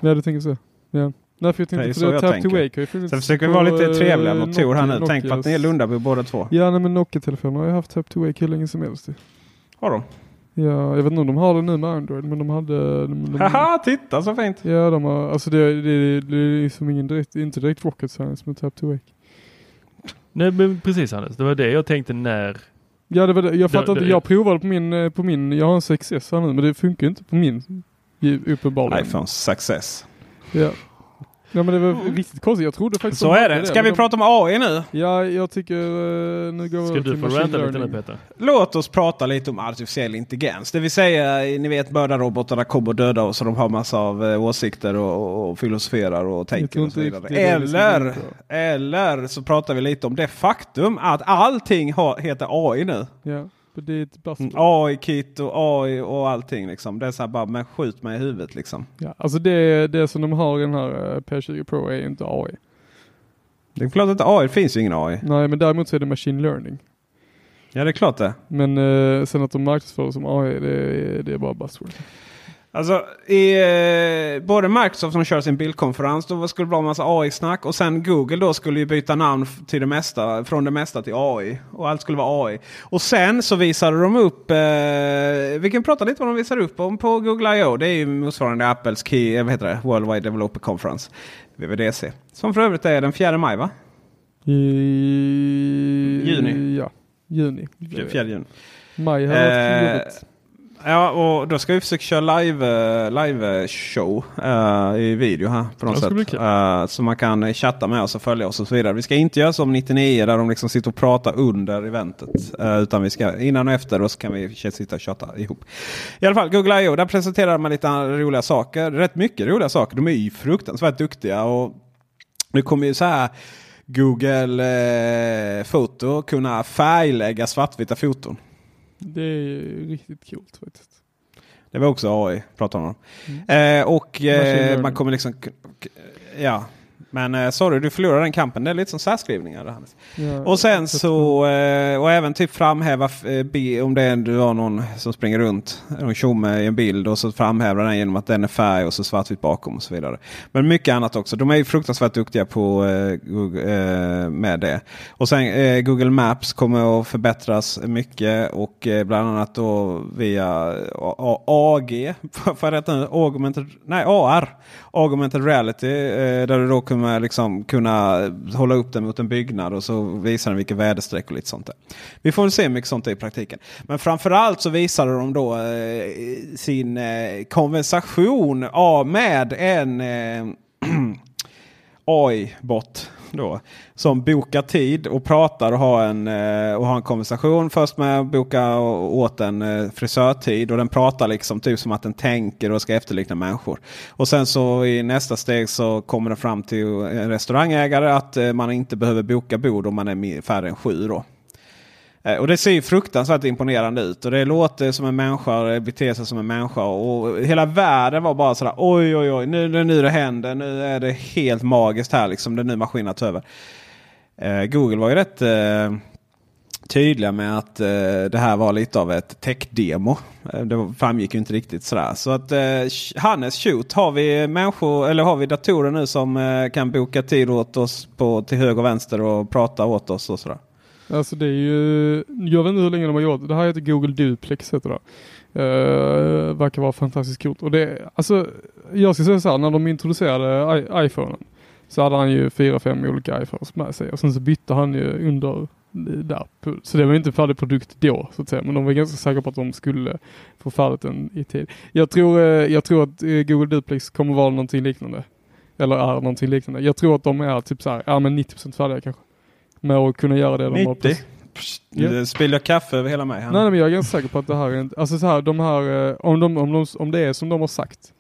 Ja, du tänker så. Ja. Därför jag Det är tänkte så för det jag tap tänker. to wake Sen försöker vi vara lite eh, trevliga mot Tor här nu. Nokia- Tänk på att ni är Nokias- Lundabo båda två. Ja, nej, men Nokia-telefoner har ju haft tap to wake hur länge som helst. Har de? Ja, jag vet inte om de har det nu med Android, men de hade... De, de, Haha, titta så fint! ja, de har, alltså det, det, det är liksom ingen direkt, inte direkt rocket science med tap to wake. Nej men precis Hannes, det var det jag tänkte när. Ja, det var det. Jag fattar inte. Jag provade på min, eh, på min, jag har en 6S här nu, men det funkar inte på min. Uppenbarligen. iPhone success. Ja. Ja men det var riktigt konstigt. Jag trodde faktiskt Så de är det. Ska men vi de- prata om AI nu? Ja, jag tycker uh, nu går vi Ska du få ranta lite nu. Peter? Låt oss prata lite om artificiell intelligens. Det vill säga, ni vet mördarrobotarna kommer och döda oss och de har massa av eh, åsikter och, och, och filosoferar och tänker och så vidare. det det Eller, eller så pratar vi lite om det faktum att allting har, heter AI nu. Ja, ett buzzword. Mm, AI-kit och AI och allting liksom. Det är så här bara, men skjut mig i huvudet liksom. Ja, alltså det, det som de har i den här eh, P20 Pro är inte AI. Det är klart att AI, det finns ju ingen AI. Nej, men däremot så är det machine learning. Ja det är klart det. Men eh, sen att de marknadsför det som AI, det, är- det är bara buzzword. Alltså i eh, både Microsoft som kör sin bildkonferens då skulle det vara en massa AI-snack och sen Google då skulle ju byta namn till det mesta, från det mesta till AI. Och allt skulle vara AI. Och sen så visade de upp, eh, vi kan prata lite vad de visar upp om på Google I.O. Det är ju motsvarande Apples Key, eh, vad heter det? Worldwide Developer Conference. WWDC. Som för övrigt är den 4 maj va? I Juni. Ja, juni. 4 juni. Maj har Eh. Ja, och då ska vi försöka köra live, eh, live show eh, i video här på något sätt. Eh, så man kan chatta med oss och följa oss och så vidare. Vi ska inte göra som 99 där de liksom sitter och pratar under eventet. eh, utan vi ska innan och efter och så kan vi sitta och chatta ihop. I alla fall Google I.O. Där presenterar man lite roliga saker. Rätt mycket roliga saker. De är ju fruktansvärt duktiga. och Nu kommer ju så här Google eh, Foto kunna färglägga svartvita foton. Det är riktigt coolt faktiskt. Det var också AI pratade om. Mm. Eh, och eh, man kommer liksom... Ja. Men eh, sorry, du förlorar den kampen. Det är lite som särskrivningar. Ja, Och sen så... Eh, och även typ framhäva eh, om det är du har någon som springer runt. Någon tjomme i en bild och så framhäver den genom att den är färg och så svartvitt bakom och så vidare. Men mycket annat också. De är ju fruktansvärt duktiga på eh, Google, eh, med det. Och sen eh, Google Maps kommer att förbättras mycket och bland annat då via AG. Rätta nu? Augmented, nej, AR. Augmented reality. Där du då kommer liksom kunna hålla upp den mot en byggnad och så visar den vilka väderstreck och lite sånt där. Vi får väl se hur mycket sånt är i praktiken. Men framförallt så visade de då eh, sin eh, konversation ja, med en eh, AI-bot. Då, som bokar tid och pratar och har en, eh, och har en konversation. Först med att boka åt en eh, frisörtid och den pratar liksom typ som att den tänker och ska efterlikna människor. Och sen så i nästa steg så kommer det fram till en restaurangägare att eh, man inte behöver boka bord om man är färre än sju. Då. Eh, och det ser ju fruktansvärt imponerande ut. Och det låter som en människa och det beter sig som en människa. Och hela världen var bara sådär oj oj oj nu, nu, nu det händer. Nu är det helt magiskt här liksom. Det är nu maskinen tar över. Eh, Google var ju rätt eh, tydliga med att eh, det här var lite av ett tech-demo. Eh, det framgick ju inte riktigt sådär. Så att eh, Hannes shoot, har vi människor eller har vi datorer nu som eh, kan boka tid åt oss på, till höger och vänster och prata åt oss och sådär? Alltså det är ju, jag vet inte hur länge de har gjort det. Det här heter Google Duplex heter det. Uh, verkar vara fantastiskt coolt. Och det, alltså, jag ska säga så här, när de introducerade I- iPhonen så hade han ju fyra, fem olika iPhones med sig och sen så bytte han ju under där. Så det var inte en färdig produkt då så att säga. Men de var ganska säkra på att de skulle få färdigt den i tid. Jag tror, eh, jag tror att eh, Google Duplex kommer vara någonting liknande. Eller är någonting liknande. Jag tror att de är typ så här, ja men 90% färdiga kanske. Med att kunna göra det de har 90? Psst, Nu Ja. spiller jag kaffe över hela mig. här. Nej, men jag är ganska säker på att det här är alltså så här, de här, eh, om, de, om, de, om det är som de har sagt,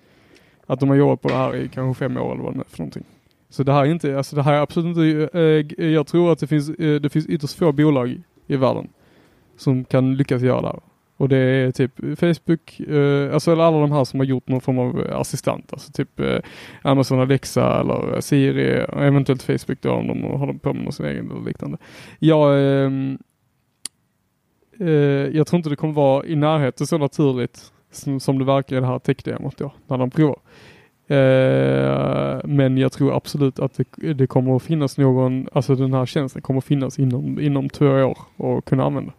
att de har jobbat på det här i kanske fem år eller vad det är för någonting. Så det här är inte, alltså det här är absolut inte, eh, jag tror att det finns, eh, det finns ytterst få bolag i världen som kan lyckas göra det här. Och det är typ Facebook, eh, alltså eller alla de här som har gjort någon form av assistent, alltså typ eh, Amazon Alexa eller Siri, och eventuellt Facebook då om de håller på med någon sin egen eller liknande. Jag, eh, eh, jag tror inte det kommer vara i närheten så naturligt som, som det verkar i det här tech-demot då, när de provar. Eh, men jag tror absolut att det, det kommer att finnas någon, alltså den här tjänsten kommer att finnas inom, inom två år och kunna använda.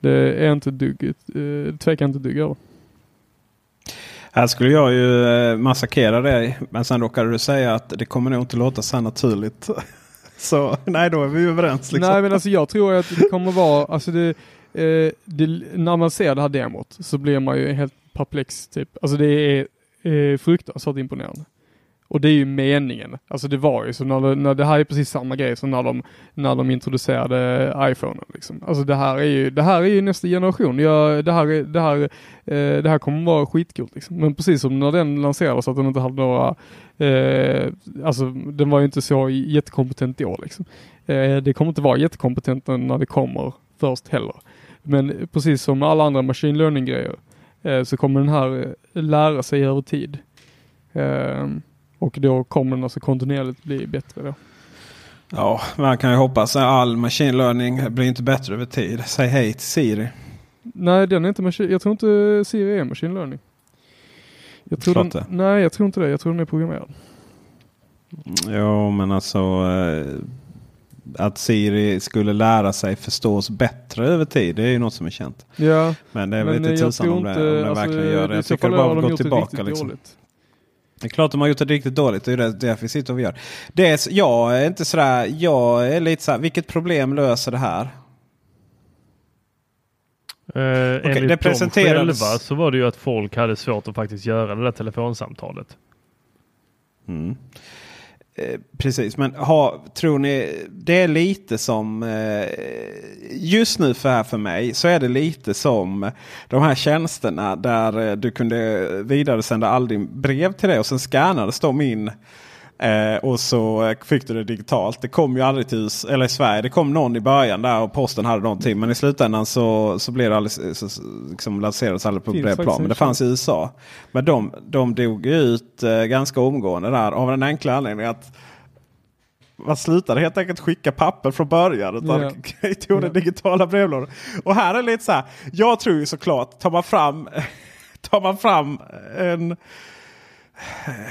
Det är inte dugg, eh, tvekar inte dugg över. Här skulle jag ju eh, massakera dig. Men sen råkade du säga att det kommer nog inte låta så naturligt. så nej, då är vi överens. Liksom. Nej men alltså jag tror att det kommer vara, alltså det, eh, det, när man ser det här demot så blir man ju helt perplex typ. Alltså det är eh, fruktansvärt imponerande. Och det är ju meningen. Alltså det var ju så när det, när det här är precis samma grej som när de, när de introducerade iPhone. Liksom. Alltså det här är ju, det här är ju nästa generation. Jag, det, här, det, här, eh, det här kommer vara skitcoolt. Liksom. Men precis som när den lanserades att den inte hade några, eh, alltså den var ju inte så jättekompetent i år. Liksom. Eh, det kommer inte vara jättekompetent när det kommer först heller. Men precis som alla andra machine learning grejer eh, så kommer den här eh, lära sig över tid. Eh, och då kommer den alltså kontinuerligt bli bättre då. Ja, man kan ju hoppas att all machine learning blir inte bättre över tid. Säg hej till Siri. Nej, den är inte machine, jag tror inte Siri är machine learning. Jag tror den, nej, jag tror inte det. Jag tror den är programmerad. Jo, men alltså eh, att Siri skulle lära sig förstås bättre över tid. Det är ju något som är känt. Ja, Men det är väl eh, inte jag tusan om det, om det alltså, verkligen gör det. Jag tycker det bara gjort det tillbaka. Liksom. dåligt. Det är klart de har gjort det riktigt dåligt. Det är det- därför vi sitter och gör. Det är, jag är inte sådär, jag är lite såhär, vilket problem löser det här? Eh, enligt det dem presenterades- själva så var det ju att folk hade svårt att faktiskt göra det där telefonsamtalet. Mm. Eh, precis, men ha, tror ni det är lite som eh, just nu för här för mig så är det lite som de här tjänsterna där eh, du kunde vidaresända all din brev till dig och sen scannades de in. Eh, och så fick du det digitalt. Det kom ju aldrig till US- eller i Sverige. Det kom någon i början där och posten hade någonting. Men i slutändan så, så blev det aldrig, så, liksom lanserades aldrig på bred plan. Men en det fanns i USA. Men de, de dog ut eh, ganska omgående där av den enkla anledningen att man slutade helt enkelt skicka papper från början. Utan Ja. tog den digitala brevlådan. Och här är lite så här. Jag tror ju såklart, tar man fram, tar man fram en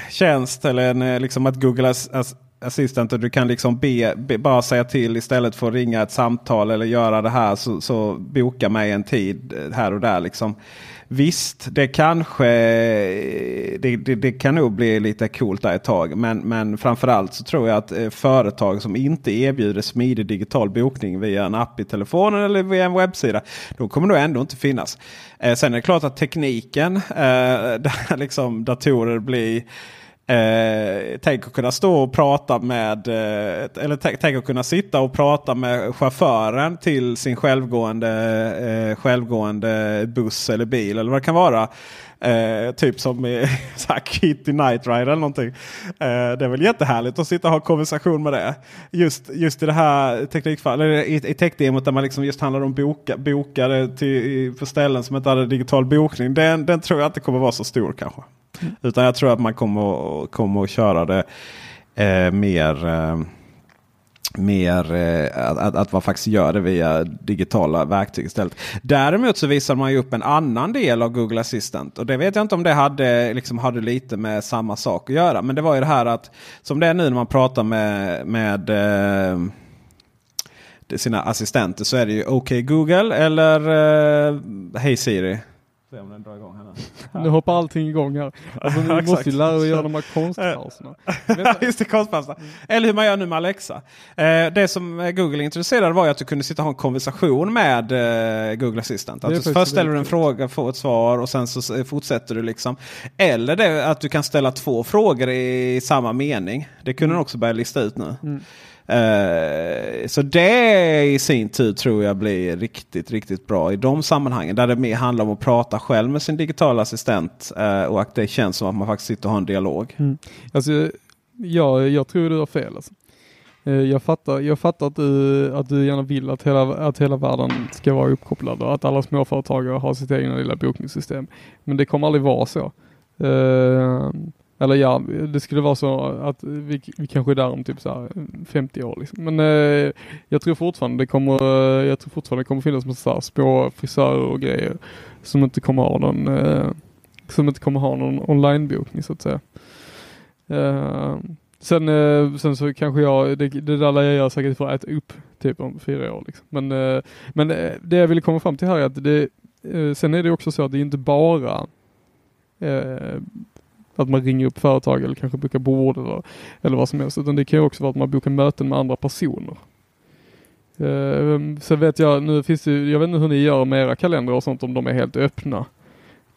tjänst eller en, eh, liksom att Google As- Assistant och du kan liksom be, be, bara säga till istället för att ringa ett samtal eller göra det här så, så boka mig en tid eh, här och där. Liksom. Visst, det kanske det, det, det kan nog bli lite coolt där ett tag. Men, men framförallt så tror jag att eh, företag som inte erbjuder smidig digital bokning via en app i telefonen eller via en webbsida. De kommer nog ändå inte finnas. Eh, sen är det klart att tekniken, eh, där liksom datorer blir Eh, tänk att kunna stå och prata med, eh, eller tänk, tänk att kunna sitta och prata med chauffören till sin självgående, eh, självgående buss eller bil eller vad det kan vara. Eh, typ som här Kitty Night Rider eller någonting. Eh, det är väl jättehärligt att sitta och ha konversation med det. Just, just i det här teknikfallet, eller i, i techdemot där man liksom just handlar om boka, bokade till, i- på ställen som inte hade digital bokning. Den, den tror jag inte kommer vara så stor kanske. Utan jag tror att man kommer, att- kommer att köra det eh, mer, eh, mer eh, att, att, man faktiskt gör det via digitala verktyg istället. Däremot så visar man ju upp en annan del av Google Assistant. Och det vet jag inte om det hade, liksom, hade lite med samma sak att göra. Men det var ju det här att som det är nu när man pratar med, med eh, sina assistenter så är det ju OK Google eller eh, Hey Siri. Se om den drar igång här nu. Nu hoppar allting igång här. Alltså, ni måste ju lära er att göra de här konstpauserna. Just det, konstpasta. Eller hur man gör nu med Alexa. Eh, det som eh, Google introducerade var ju att du kunde sitta och ha en konversation med eh, Google Assistant. Det är Alltså, först ställer du en fråga, får ett svar och sen så fortsätter du. liksom. Eller det, att du kan ställa två frågor i samma mening. Det kunde den också börja lista ut nu. Mm. Eh, så det i sin tur tror jag blir riktigt, riktigt bra i de sammanhangen. Där det mer handlar om att prata själv med sin digitala assistent. eh, och att det känns som att man faktiskt sitter och har en dialog. Mm. Alltså, jag, jag tror du har fel. Alltså. Eh, jag fattar, jag fattar att, du, att du gärna vill att hela, att hela världen ska vara uppkopplad och att alla småföretagare har sitt egna lilla bokningssystem. Men det kommer aldrig vara så. Eh, eller ja, det skulle vara så att vi, vi kanske är där om typ så här 50 år. Liksom. Men eh, jag tror fortfarande det kommer, eh, jag tror fortfarande det kommer finnas massa så små frisörer och grejer som inte kommer ha någon, eh, som inte kommer ha någon onlinebokning så att säga. Eh, sen, eh, sen så kanske jag, det, det där lär jag göra säkert för att äta upp typ om fyra år. Liksom. Men, eh, men det jag ville komma fram till här är att det, sen är det också så att det är inte bara att man ringer upp företag eller kanske bokar bord eller, eller vad som helst. Utan det kan ju också vara att man bokar möten med andra personer. Eh, uh, sen vet jag, nu finns det, jag vet inte hur ni gör med era kalendrar och sånt om de är helt öppna.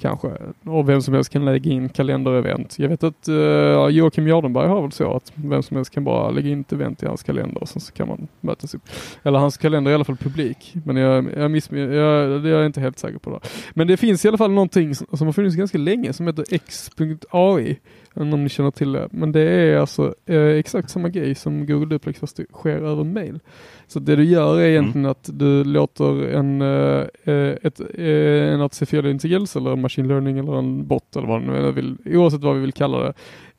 Kanske. Och vem som helst kan lägga in kalenderevent. Jag vet att uh, Joakim Jardenberg har väl så att vem som helst kan bara lägga in ett event i hans kalender och sen så kan man mötas upp. Eller hans kalender är i alla fall publik. Men jag, jag, miss, jag, jag är inte helt säker på det. Men det finns i alla fall någonting som, som har funnits ganska länge som heter x.ai. Om ni känner till det. Men det är alltså eh, exakt samma grej som Google Duplex fast det sker över mail. Så det du gör är egentligen mm. att du låter en, eh, ett, en artificiell intelligens eller machine learning eller en bot eller vad nu vill, oavsett vad vi vill kalla det,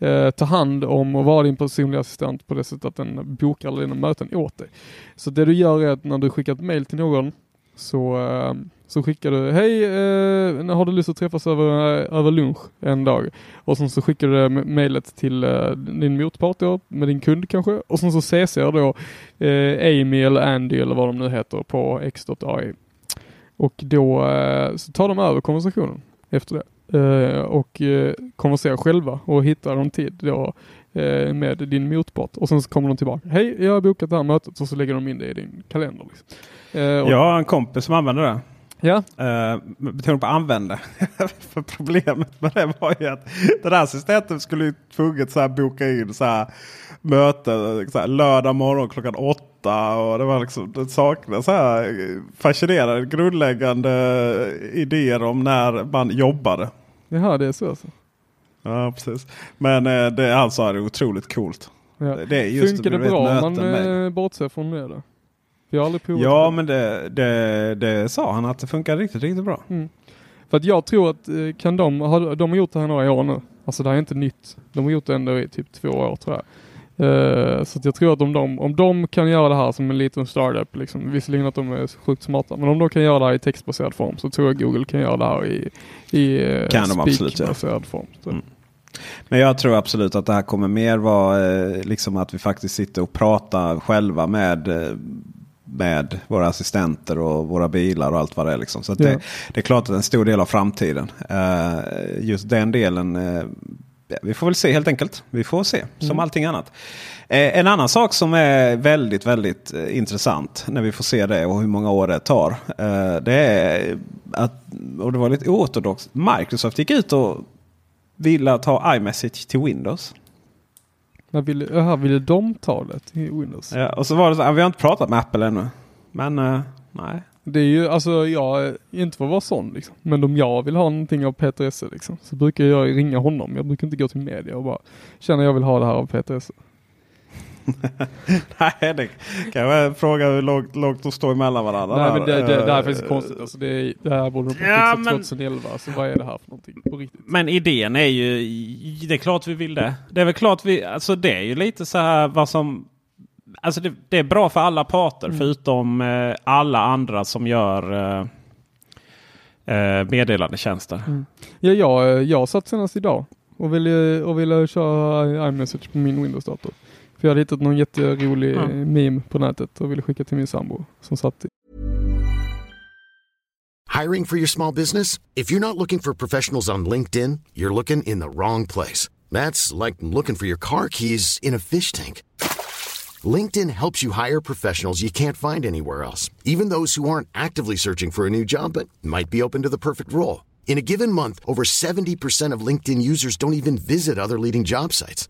eh, ta hand om och vara din personliga assistent på det sättet att den bokar alla dina möten åt dig. Så det du gör är att när du skickar ett mail till någon så, eh, så skickar du, hej, eh, har du lust att träffas över, eh, över lunch en dag? Och sen så skickar du mejlet till eh, din motpart då, med din kund kanske. Och sen så CCar då eh, Amy eller Andy eller vad de nu heter på x.ai. Och då eh, så tar de över konversationen efter det. Uh, och uh, själva och hittar en tid då uh, med din motpart och sen så kommer de tillbaka. Hej, jag har bokat det här mötet och så lägger de in det i din kalender. Liksom. jag har en kompis som använder det. Ja. Uh, betoning på använda. För problemet med det var ju att den här assistenten skulle tvunget så här boka in så här möte så här, lördag morgon klockan åtta. Och det var liksom, det saknades så här fascinerande grundläggande idéer om när man jobbade. Jaha, det är så alltså. Ja, precis. Men uh, det han sa är otroligt coolt. Ja. Det är just Funkar det, bra om man. Eh, bortser från det då? Jag har aldrig provat Ja, men det, det, det, sa han att det funkar riktigt, riktigt bra. Mm. För att jag tror att eh, kan de, har, de har gjort det här några år nu. Alltså det här är inte nytt. De har gjort det ändå i typ två år tror jag. Uh, så jag tror att om de, om de kan göra det här som en liten startup, liksom, visserligen att de är sjukt smarta, men om de kan göra det här i textbaserad form så tror jag Google kan göra det här i, i uh, kan de absolut, ja. form. Mm. Men jag tror absolut att det här kommer mer vara eh, liksom att vi faktiskt sitter och pratar själva med eh, med våra assistenter och våra bilar och allt vad det är. Liksom. Så ja. det, det, är klart att det är en stor del av framtiden. Uh, just den delen. Uh, vi får väl se helt enkelt. Vi får se som mm. allting annat. Uh, en annan sak som är väldigt, väldigt intressant när vi får se det och hur många år det tar. det är att, och det var lite oortodoxt, Microsoft gick ut och ville ha iMessage till Windows. Vad ville, aha, ville de ta det till Windows? Ja, och så var det så vi har inte pratat med Apple ännu. Men uh, nej. Det är ju, alltså jag, inte för att vara sån liksom. Men om jag vill ha någonting av Peter Esse liksom, så brukar jag ringa honom. Jag brukar inte gå till media och bara känna jag vill ha det här av Peter Esse. Nej, det kan jag fråga hur långt, långt de står emellan varandra. Nej, men det, det, det här är faktiskt konstigt. Alltså det, det här borde de ja, men... 2011. Så vad är det här för någonting på riktigt? Men idén är ju, det är klart vi vill det. Det är väl klart vi, alltså det är ju lite så här vad som Alltså det, det är bra för alla parter mm. förutom eh, alla andra som gör eh, eh meddelandetjänster. Mm. Ja, jag, jag satt senast idag och ville, och ville köra iMessage på min Windows-dator. För jag hade hittat någon jätterolig mm. meme på nätet och ville skicka till min sambo som satt i. Hiring for your small business? If you're not looking for professionals on LinkedIn, you're looking in the wrong place. That's like looking for your car keys in a fish tank. LinkedIn helps you hire professionals you can't find anywhere else, even those who aren't actively searching for a new job but might be open to the perfect role. In a given month, over 70% of LinkedIn users don't even visit other leading job sites.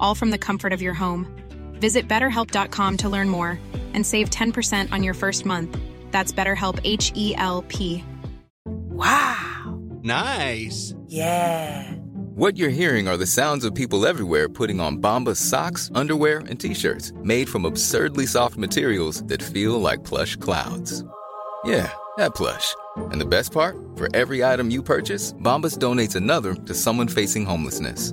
all from the comfort of your home. Visit betterhelp.com to learn more and save 10% on your first month. That's BetterHelp H E L P. Wow! Nice! Yeah! What you're hearing are the sounds of people everywhere putting on Bombas socks, underwear, and t shirts made from absurdly soft materials that feel like plush clouds. Yeah, that plush. And the best part? For every item you purchase, Bombas donates another to someone facing homelessness.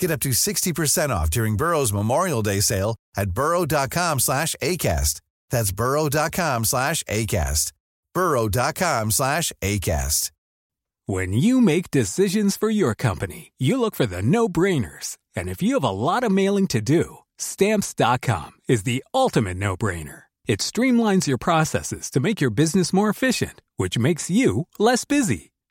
Get up to 60% off during Burrow's Memorial Day sale at burrow.com slash ACAST. That's burrow.com slash ACAST. burrow.com slash ACAST. When you make decisions for your company, you look for the no-brainers. And if you have a lot of mailing to do, stamps.com is the ultimate no-brainer. It streamlines your processes to make your business more efficient, which makes you less busy.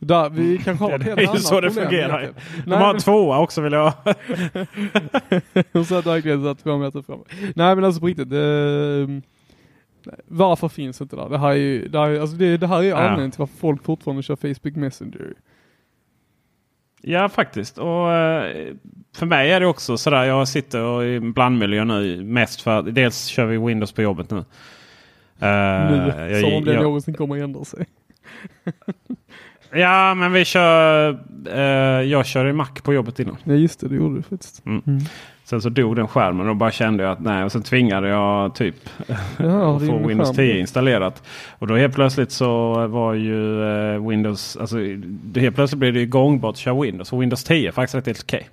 Där, vi kanske har ett Det helt är ju annat så det problem fungerar. egentligen. De Nej, har en men- tvåa också vill jag ha. Hon satt verkligen satt två meter fram. Nej men alltså på riktigt. Det, varför finns inte det? Det här är ju, det här, är- alltså det, det här är Ja. anledningen till varför folk fortfarande kör Facebook Messenger. Ja faktiskt. Och eh, för mig är det också sådär. Jag sitter och i blandmiljö nu. Mest för dels kör vi Windows på jobbet nu. Eh, nu, jag- som om det jag- någonsin kommer att ändra sig. Ja men vi kör. Eh, jag kör i Mac på jobbet innan. Ja just det, det gjorde du faktiskt. Mm. Mm. Sen så dog den skärmen och bara kände jag att nej. Och sen tvingade jag typ Ja, att få Windows skärm. 10 installerat. Och då helt plötsligt så var ju eh, Windows, alltså helt plötsligt blev det ju gångbart att köra Windows. Och Windows 10 är faktiskt rätt helt okej.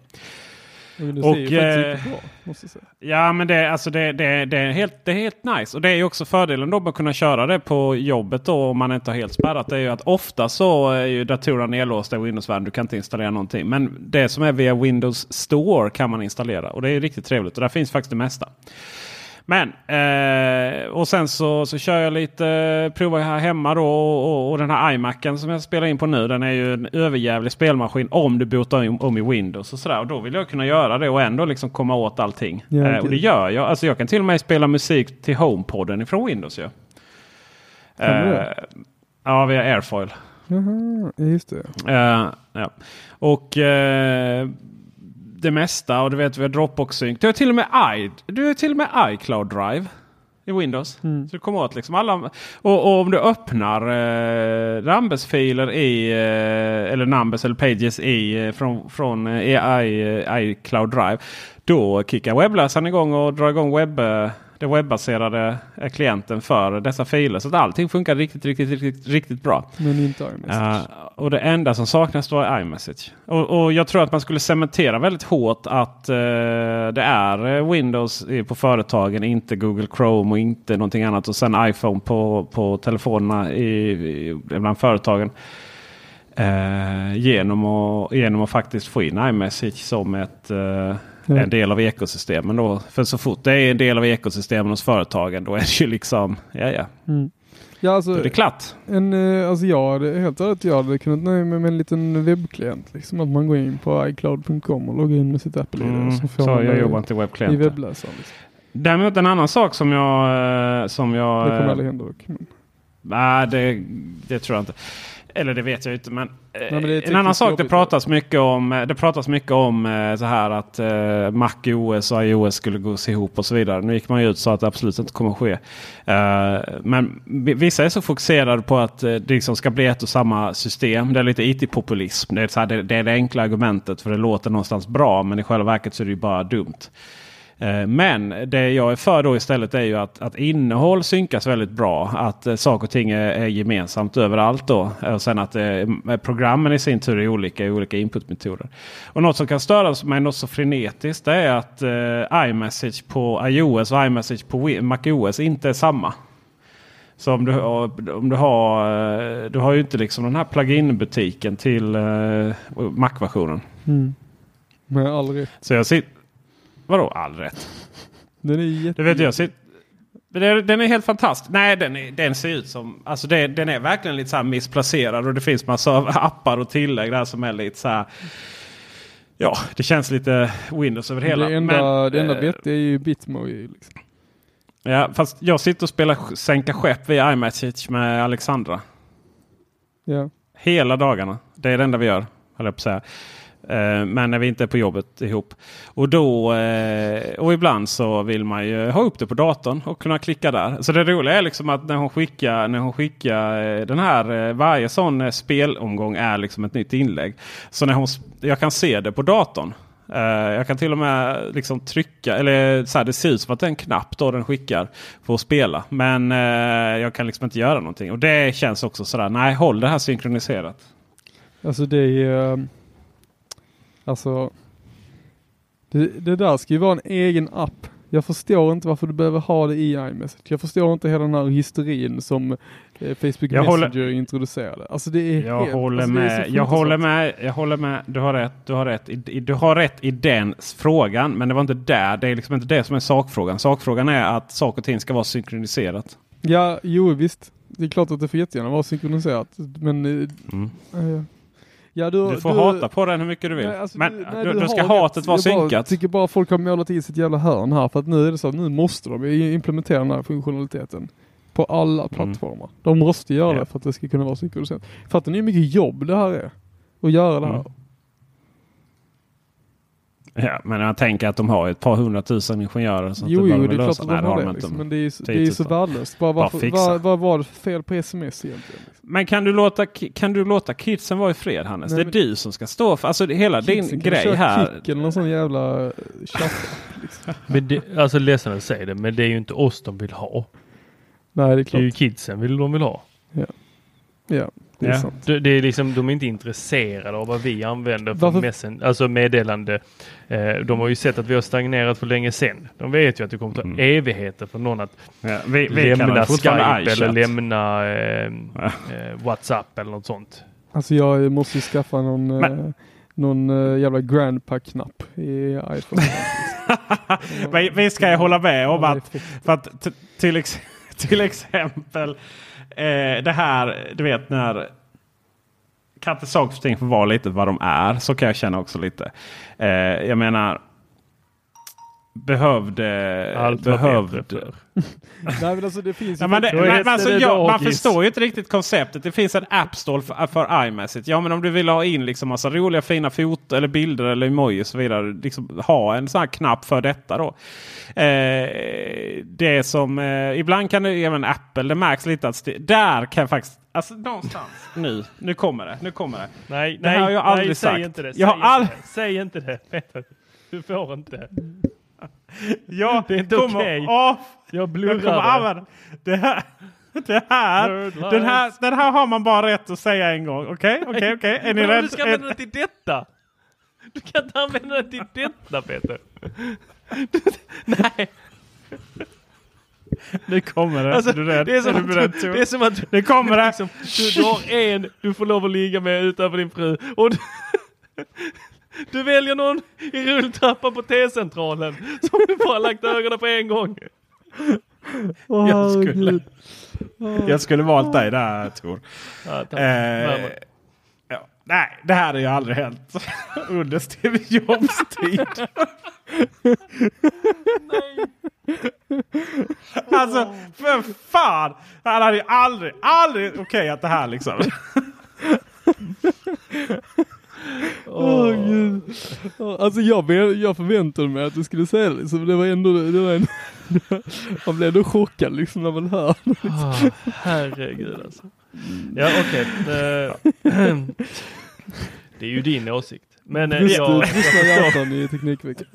Men det Och, ser ju eh, bra, måste säga. Ja men det, alltså det, det, det, är helt, det är helt nice. Och det är ju också fördelen då med att kunna köra det på jobbet då om man inte har helt spärrat. Det är ju att ofta så är ju datorerna nedlåsta i Windows-världen. Du kan inte installera någonting. Men det som är via Windows Store kan man installera. Och det är riktigt trevligt. Och där finns faktiskt det mesta. Men eh, och sen så, så kör jag lite, provar jag här hemma då. Och, och, den här iMacen som jag spelar in på nu. Den är ju en överjävlig spelmaskin om du botar om, om i Windows. och sådär. Och då vill jag kunna göra det och ändå liksom komma åt allting. Ja, eh, och det gör jag. Alltså jag kan till och med spela musik till HomePodden ifrån Windows. Ja. Kan du Eh, ja, via Airfoil. Jaha, ja, just det. Eh, ja. Och eh, det mesta och du vet vi har Dropbox Sync. Du har till och med, I, du har till och med iCloud Drive i Windows. Mm. Så du kommer åt liksom alla. Och, och om du öppnar eh, Numbers-filer i eh, eller Numbers eller Pages i eh, från, från eh, i, i, iCloud Drive. Då kickar webbläsaren igång och drar igång webb, eh, den webbaserade klienten för dessa filer. Så att allting funkar riktigt, riktigt, riktigt, riktigt bra. Men inte iMessage. Ja, och det enda som saknas då är iMessage. Och, och jag tror att man skulle cementera väldigt hårt att eh, det är eh, Windows på företagen, inte Google Chrome och inte någonting annat. Och sen iPhone på, på telefonerna i, i, bland företagen. Eh, genom, att, genom att faktiskt få in iMessage som ett, eh, Ja. en del av ekosystemen. Då. För så fort det är en del av ekosystemen hos företagen då är det ju liksom, ja ja, Mm. Ja, alltså, då är det klart. En, eh, alltså jag hade helt ärligt, jag hade kunnat nöja mig med en liten webbklient. Liksom att man går in på iCloud.com och loggar in med sitt Apple-ID. Mm, så man jag det jobbar inte i i webbläsaren. Liksom. Däremot en annan sak som jag... eh, Som jag Det kommer eh, aldrig hända dock. Men, Nej, det, det tror jag inte. Eller det vet jag inte. Men, eh, det är en annan sak det jobbigt. pratas mycket om. eh, Det pratas mycket om eh, så här att eh, Mac OS och iOS skulle gås ihop och så vidare. Nu gick man ju ut och sa att det absolut inte kommer att ske. Eh, men vi- vissa är så fokuserade på att eh, det liksom ska bli ett och samma system. Det är lite IT-populism. Det är, så här, det, det är det enkla argumentet för det låter någonstans bra. Men i själva verket så är det ju bara dumt. Eh, Men det jag är för då istället är ju att, att innehåll synkas väldigt bra. Att eh, saker och ting är, är gemensamt överallt då. Och sen att eh, programmen i sin tur är olika i olika inputmetoder. Och något som kan störa mig något så frenetiskt det är att eh, iMessage på iOS och iMessage på MacOS inte är samma. Så om du, om du har, eh, du har ju inte liksom den här plugin-butiken till uh, Mac-versionen. Mm. Med all rätt. Så jag sitter... Vadå all rätt? Den är jätte... Det vet jag. Den är helt fantastisk. Nej, den, är, den ser ut som... Alltså det, den är verkligen lite så missplacerad. Och det finns massa appar och tillägg där som är lite så här... Ja, det känns lite Windows över hela. Det enda, Men, det enda eh, vettiga är ju Bitmoji. Liksom. Ja, fast jag sitter och spelar sänka skepp via iMessage med Alexandra. Ja. Hela dagarna. Det är det enda vi gör. Höll jag på att säga. Eh, men när vi inte är på jobbet ihop. Och, då, eh, och ibland så vill man ju ha upp det på datorn och kunna klicka där. Så det roliga är liksom att när hon skickar, när hon skickar eh, den här, varje sån spelomgång är liksom ett nytt inlägg. Så när hon, jag kan se det på datorn. Jag kan till och med liksom trycka, eller så här, det ser ut som att det är en knapp då den skickar för att spela. Men jag kan liksom inte göra någonting. Och det känns också sådär, nej håll det här synkroniserat. Alltså det är... ju... Alltså... Det, det där ska ju vara en egen app. Jag förstår inte varför du behöver ha det i iMessage. Jag förstår inte hela den här hysterin som eh, Facebook Jag håller- Messenger introducerade. Alltså det är Jag helt, håller alltså det är så med. Jag håller med. Jag håller med. Du har rätt. Du har rätt. I, du har rätt i den frågan. Men det var inte där. Det är liksom inte det som är sakfrågan. Sakfrågan är att saker och ting ska vara synkroniserat. Ja, jo visst. Det är klart att det får jättegärna vara synkroniserat. Men... eh, Mm. eh, ja, du, Du får hata på den hur mycket du vill. Nej, alltså, men du- nej, du, du du ska hatet rätt. vara Jag bara synkat. tycker bara folk har målat i sitt jävla hörn här. För att nu är det så nu måste de implementera den här funktionaliteten. På alla plattformar. De måste göra Mm. Ja. det för att det ska kunna vara synkroniserat. Fattar ni hur mycket jobb det här är? Att göra det här. Mm. Ja, men jag tänker att de har ett par hundratusen ingenjörer. Så att Jo, det jo, det är klart att Nej, de har de det. Liksom. Men det är ju så- det 10 är 000. så värdelöst. Bara, Bara varför, fixa. vad, vad var det för fel på sms egentligen? Liksom? Men kan du, låta, kan du låta kidsen vara i fred Hannes? Nej, det är men- du som ska stå för alltså, det- hela Kidsen din kan grej här. Kick eller någon sån jävla chatt. Liksom. Men det, alltså ledsen att säga det, men det är ju inte oss de vill ha. Nej, det är Det är klart. ju kidsen vill de vill ha. Ja, det är Ja. sant. Det, det är liksom, de är inte intresserade av vad vi använder för Varför- messen, alltså meddelande. Eh, de har ju sett att vi har stagnerat för länge sedan. De vet ju att det kommer ta Mm. evigheter för någon att Ja, vi, vi lämna Skype eller lämna eh, Ja. eh, WhatsApp eller något sånt. Alltså jag måste ju skaffa någon, eh, någon eh, jävla grandpa-knapp i iPhone. Vi ska ju hålla med om att, för att till, ex, till exempel eh, det här, du vet när kan inte saker och ting få vara lite vad de är? Så kan jag känna också lite. Eh, jag menar behövde... Allt behövde. Nej men alltså det finns ju Ja, men det, men, men alltså, jag, man förstår ju inte riktigt konceptet. Det finns en App Store för, för iMessage. Ja men om du vill ha in liksom massa roliga fina foton eller bilder eller emoji och så vidare. Liksom, ha en sån här knapp för detta då. Eh, det som eh, ibland kan det även Apple. Det märks lite att där kan jag faktiskt. Alltså någonstans nu. Nu kommer det. Nu kommer det. Nej, Det nej, har jag aldrig nej, sagt. säg inte det. Jag har säg, inte all- det. säg inte det. Du får inte. Ja, Det är inte kommer okej. av- Jag Jag kommer blurrade. använda det här. Det här, den, här den här har man bara rätt att säga en gång. Okej, okej, okej. Är ni rädda? Du ska använda den till detta. Du kan inte använda den till detta Peter. Nej. Nu kommer det. Alltså, du rädd? det, är som är du beredd att, Tor? det är som att Nu kommer det. liksom, du, du har en du får lov att ligga med utanför din fru. Och du, du väljer någon i rulltrappan på T-centralen som du bara lagt ögonen på en gång. Åh, Jag skulle, herregud. jag skulle valt dig där Tor. Ja, tack. Eh, ja. Nej, det här har ju aldrig hänt under Steve Jobs tid. Alltså, för fan! Han hade ju aldrig, aldrig okej att det här liksom. Åh gud. Åh, Alltså jag, jag förväntade mig att du skulle säga det liksom. Det var ändå, det var ändå man blev ändå chockad liksom när man hör. Ah, herregud alltså. Ja okej. Eh, det är ju din åsikt. Men eh, Just jag, det, hjärtan i Teknikveckan.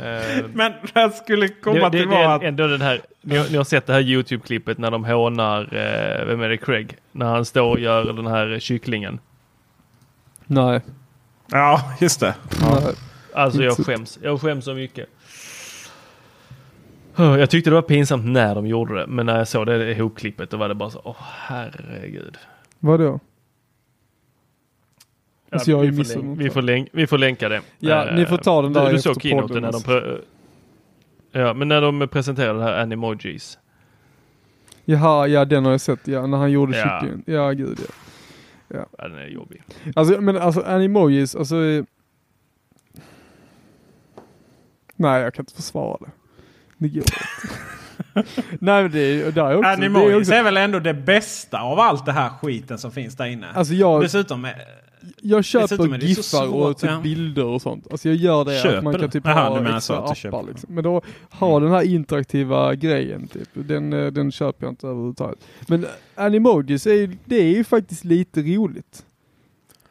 Eh, Men jag skulle komma det, det, till det var att... ändå den här, ni har, ni har sett det här Youtube-klippet när de hånar, eh, vem är det, Craig? När han står och gör den här kycklingen. Nej. Ja, just det. Alltså jag skäms. Jag skäms så mycket. Jag tyckte det var pinsamt när de gjorde det, men när jag såg det ihopklippet då var det bara så, åh herregud. Vadå? Alltså, jag har ju vi, får länk, vi, får länk, vi får länka det. Ja, Eh, ni får ta den där Du, du efter såg keynoten när de pre- Ja, men när de presenterade det här Animojis. Jaha, ja den har jag sett, ja, när han gjorde Ja. kycklingen. Ja, gud ja. Ja, den är jobbig. Alltså, men alltså animojis, alltså... eh, Nej, jag kan inte försvara det. Det går inte. Nej, men det är, det är också... det är Animojis också är väl ändå det bästa av allt det här skiten som finns där inne. alltså jag, Dessutom är, jag köper giffar och typ ja. bilder och sånt. Alltså jag gör det Köper att man kan typ Jaha, ha extra appar liksom. Men då ha den här interaktiva grejen typ. Den, eh, den köper jag inte överhuvudtaget. Men animojis är det är ju faktiskt lite roligt.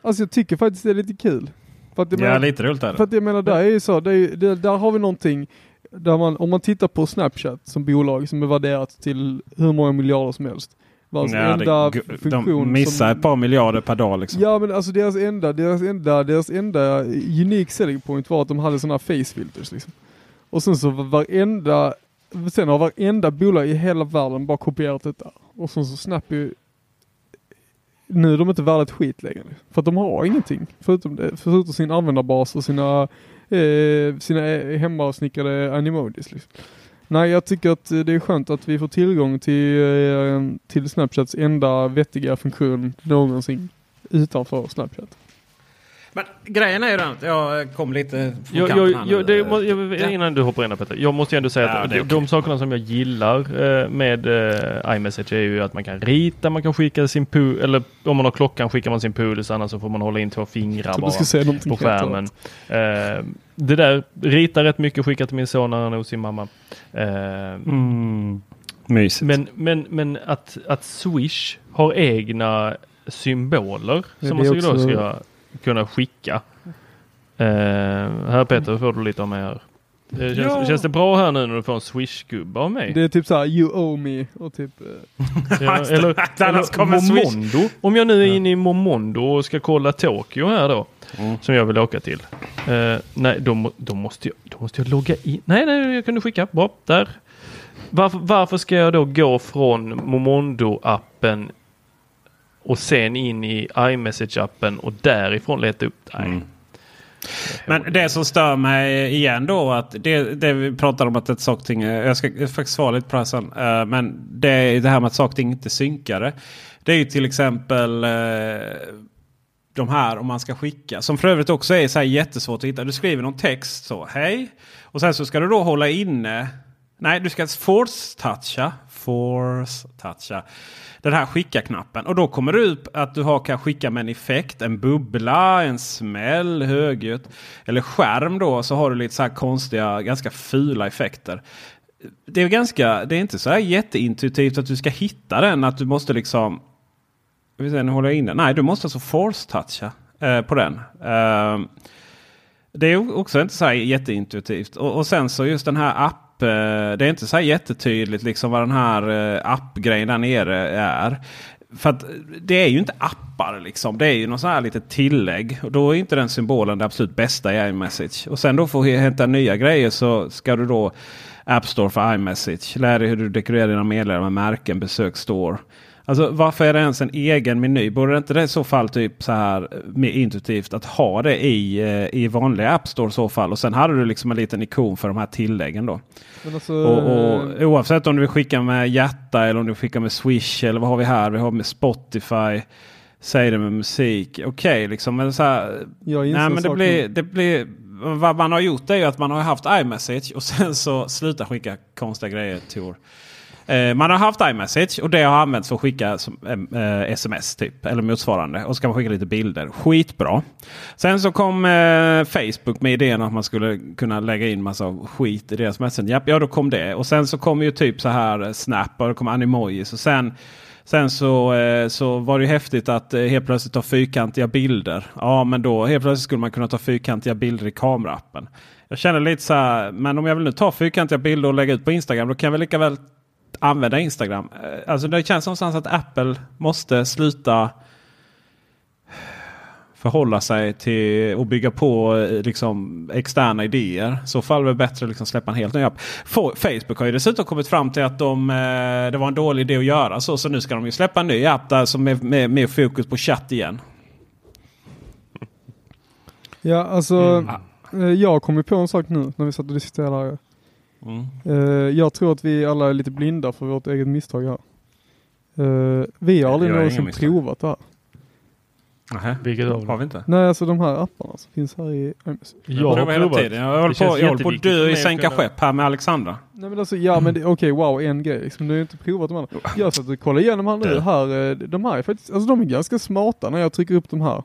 Alltså jag tycker faktiskt det är lite kul. För att jag ja, menar- lite roligt är För det. att jag menar, där är ju så, är, där har vi någonting där man, om man tittar på Snapchat som bolag som är värderat till hur många miljarder som helst. Vars Ja, enda det, funktion de missar som, ett par miljarder per dag liksom. Ja men alltså deras enda, deras enda, deras enda unique selling point var att de hade sådana face filters liksom. Och sen så var varenda, sen har varenda bolag i hela världen bara kopierat detta. Och sen så Snap är ju, nu är de inte värda ett skit längre. För att de har ingenting förutom, det, förutom sin användarbas och sina, eh, sina hemmasnickrade animojis. Liksom. Nej, jag tycker att det är skönt att vi får tillgång till, eh, till Snapchats enda vettiga funktion någonsin utanför Snapchat. Men grejen är ju den att jag kom lite från Jag, kanten jag, här jag, det, må- jag, innan du hoppar in här, Peter. Jag måste ju ändå säga Ja, att de, okej. de sakerna som jag gillar eh, med eh, iMessage är ju att man kan rita, man kan skicka sin pool, eller om man har klockan skickar man sin puls, annars så får man hålla in två fingrar bara på skärmen. Eh, det där, ritar rätt mycket, skickar till min son när han är hos sin mamma. Mm. Mysigt. Men, men, men att, att Swish har egna symboler Ja, som det man då också- ska kunna skicka. Eh, här Peter får du lite av mig här. Eh, känns, Ja. känns det bra här nu när du får en Swish-gubbe av mig? Det är typ såhär you owe me och typ eh, Ja, det. eller eller. Momondo. Om jag nu är inne i Momondo och ska kolla Tokyo här då. Mm. Som jag vill åka till. Eh, nej, då, då, måste jag, då måste jag logga in. Nej, nej, jag kunde skicka. Bra, där. Varför, varför ska jag då gå från Momondo-appen och sen in i iMessage-appen och därifrån leta upp? Nej. Mm. Men det som stör mig igen då att det, det vi pratar om att ett saker och ting, jag ska faktiskt svara lite på det här sen. eh, Men det, är det här med att saker ting inte är synkade. Det är ju till exempel eh, de här om man ska skicka. Som för övrigt också är så här jättesvårt att hitta. Du skriver någon text så hej. Och sen så ska du då hålla inne. Nej, du ska force-toucha. Force-toucha. Den här skicka-knappen. Och då kommer det upp att du har, kan skicka med en effekt. En bubbla, en smäll, högljutt. Eller skärm då. Så har du lite så här konstiga, ganska fula effekter. Det är, ganska, det är inte så här jätteintuitivt att du ska hitta den. Att du måste liksom vi nu håller jag inne. Nej, du måste alltså force-toucha eh, på den. Eh, det är också inte så här jätteintuitivt. Och, och sen så just den här app. Eh, det är inte så här jättetydligt liksom vad den här eh, appgrejen där nere är. För att det är ju inte appar liksom. Det är ju något så här litet tillägg. Och då är inte den symbolen det absolut bästa i iMessage. Och sen då för att hämta nya grejer så ska du då App Store för iMessage. Lär dig hur du dekorerar dina meddelanden med märken, besök store. Alltså varför är det ens en egen meny? Borde det inte det i så fall typ så här mer intuitivt att ha det i, eh, i vanliga App Store i så fall. Och sen hade du liksom en liten ikon för de här tilläggen då. Alltså, Och, och, oavsett om du vill skicka med hjärta eller om du vill skicka med Swish eller vad har vi här? Vi har med Spotify. Säg det med musik. Okej, liksom. Men så här, nej, men det blir, det blir, vad man har gjort är ju att man har haft iMessage och sen så sluta skicka konstiga grejer Tor. Eh, Eh, man har haft iMessage och det har använts för att skicka sms eh, eh, typ. Eller motsvarande. Och så kan man skicka lite bilder. Skitbra. Sen så kom Facebook med idén att man skulle kunna lägga in massa skit i deras Messenger. Ja, då kom det. Och sen så kom ju typ så här Snap och det kom Animojis. Och sen Sen så, så var det ju häftigt att helt plötsligt ta fyrkantiga bilder. Ja, men då helt plötsligt skulle man kunna ta fyrkantiga bilder i kameraappen. Jag känner lite så här, men om jag vill nu ta fyrkantiga bilder och lägga ut på Instagram, då kan jag väl lika väl använda Instagram. Eh, Alltså det känns någonstans att Apple måste sluta förhålla sig till och bygga på eh, liksom, externa idéer. I så fall är det bättre att liksom släppa en helt ny app. Facebook har ju dessutom kommit fram till att de, eh, det var en dålig idé att göra så. Så nu ska de ju släppa en ny app där som är med, med fokus på chatt igen. Ja, alltså Mm. jag kom ju på en sak nu när vi satt och diskuterade. Mm. Eh, jag tror att vi alla är lite blinda för vårt eget misstag här. Eh, vi har aldrig någonsin provat det här. Nähä. Vilket av Har vi inte? Nej, alltså de här apparna som finns här i iMessage. Jag har provat. tiden. Jag håller på, jag håller på att dö i sänka skepp här med Alexandra. Nej men alltså, ja men okej wow, en grej liksom. Du har ju inte provat de andra. Jag satt och kollade igenom här nu, här, eh, de här är faktiskt, alltså de är ganska smarta när jag trycker upp de här.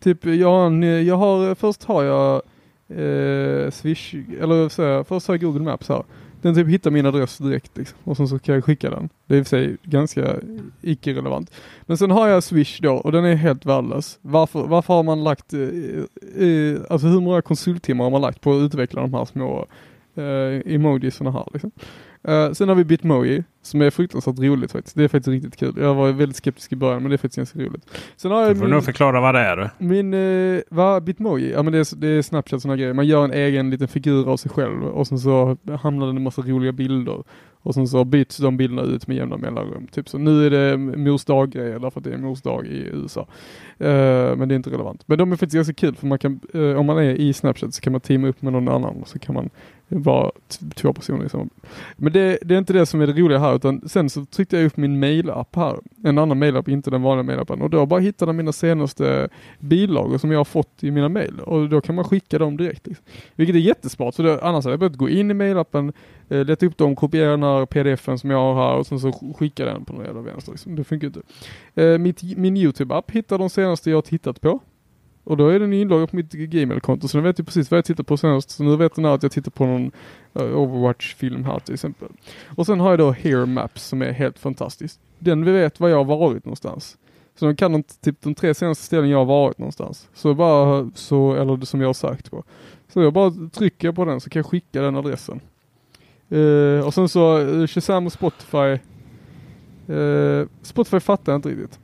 Typ, jag har, en, jag har först har jag eh, Swish, eller så här, först har jag Google Maps här. Den typ hittar min adress direkt liksom. Och sen så kan jag skicka den. Det är i och för sig ganska icke-relevant. Men sen har jag Swish då och den är helt värdelös. Varför, varför har man lagt, eh, eh, eh alltså hur många konsulttimmar har man lagt på att utveckla de här små eh, emojisarna här liksom. Eh, sen har vi Bitmoji som är fruktansvärt roligt faktiskt. Det är faktiskt riktigt kul. Jag var väldigt skeptisk i början men det är faktiskt ganska roligt. Sen har Du får min, nog förklara vad det är. Du. min eh, vad, Bitmoji? Ja men det är, det är Snapchat sådana grejer. Man gör en egen liten figur av sig själv och sen så hamnar det en massa roliga bilder. Och sen så byts de bilderna ut med jämna mellanrum. Typ så nu är det mors dag-grejer därför att det är mors dag i USA. Eh, men det är inte relevant. Men de är faktiskt ganska kul för man kan, eh, om man är i Snapchat så kan man teama upp med någon annan och så kan man det var två personer i samma Men det, det är inte det som är det roliga här utan sen så tryckte jag upp min mailapp här. En annan mailapp, inte den vanliga mailappen. Och då bara hittade jag mina senaste bilagor som jag har fått i mina mail. Och då kan man skicka dem direkt. Liksom. Vilket är jättesmart för det, annars hade jag behövt gå in i mailappen, eh, leta upp dem, kopiera den här pdfen som jag har här och sen så skicka den på någon jävla vänster. Liksom. Det funkar inte. Eh, mitt, min YouTube-app hittar de senaste jag har tittat på. Och då är den inloggad på mitt Gmail-konto så den vet ju precis vad jag tittar på senast. Så nu vet den här att jag tittar på någon eh, Overwatch-film här till exempel. Och sen har jag då Hear Maps som är helt fantastiskt. Den vi vet var jag har varit någonstans. Så de kan de, typ de tre senaste ställen jag har varit någonstans. Så bara, så, eller som jag har sagt på. Så jag bara trycker på den så kan jag skicka den adressen. Uh, och sen så eh, Shazam och Spotify. Uh, Spotify fattar jag inte riktigt.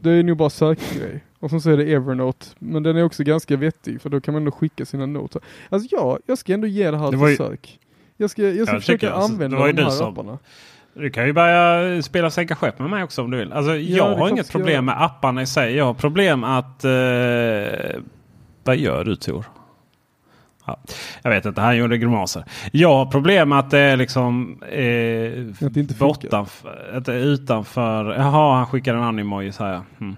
Det är nog bara sökgrej. Och sen så är det Evernote. Men den är också ganska vettig för då kan man ändå skicka sina noter. Alltså ja, jag ska ändå ge det här Det ett var ju- försök. Jag ska, jag ska Jag försöka alltså, använda ju de här som- apparna. Du kan ju börja spela sänka skepp med mig också om du vill. Alltså, är jag har jag inget problem göra. med apparna i sig. Jag har problem att... Eh, vad gör du Tor? Ja, jag vet inte, han gjorde grimaser. Jag har problem med att det är liksom eh, Att det inte bortanför, att det är utanför. Jaha, han skickade en animojis här. ja. Mm.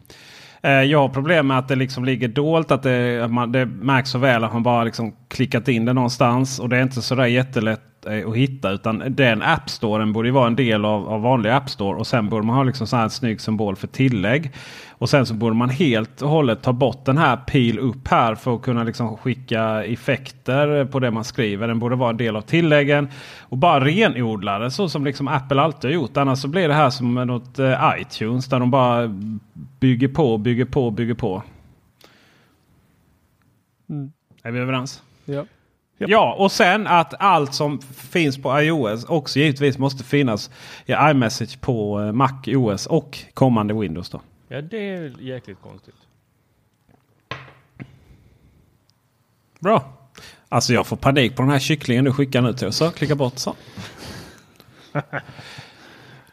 Eh, Jag har problem med att det liksom ligger dolt. Att det, att man, det märks så väl att man bara liksom klickat in det någonstans. Och det är inte så där jättelätt eh, att hitta. Utan den App Storen borde vara en del av, av vanlig App Store. Och sen borde man ha liksom så här en snygg symbol för tillägg. Och sen så borde man helt och hållet ta bort den här pil upp här för att kunna liksom skicka effekter på det man skriver. Den borde vara en del av tilläggen. Och bara renodla det så som liksom Apple alltid har gjort. Annars så blir det här som något eh, iTunes där de bara bygger på, bygger på, bygger på. Mm. Är vi överens? Ja. Ja, och sen att allt som finns på iOS också givetvis måste finnas i iMessage på eh, Mac OS och kommande Windows. Då. Ja, det är jäkligt konstigt. Bra. Alltså jag får panik på den här kycklingen du skickar nu till oss. Så klicka bort så.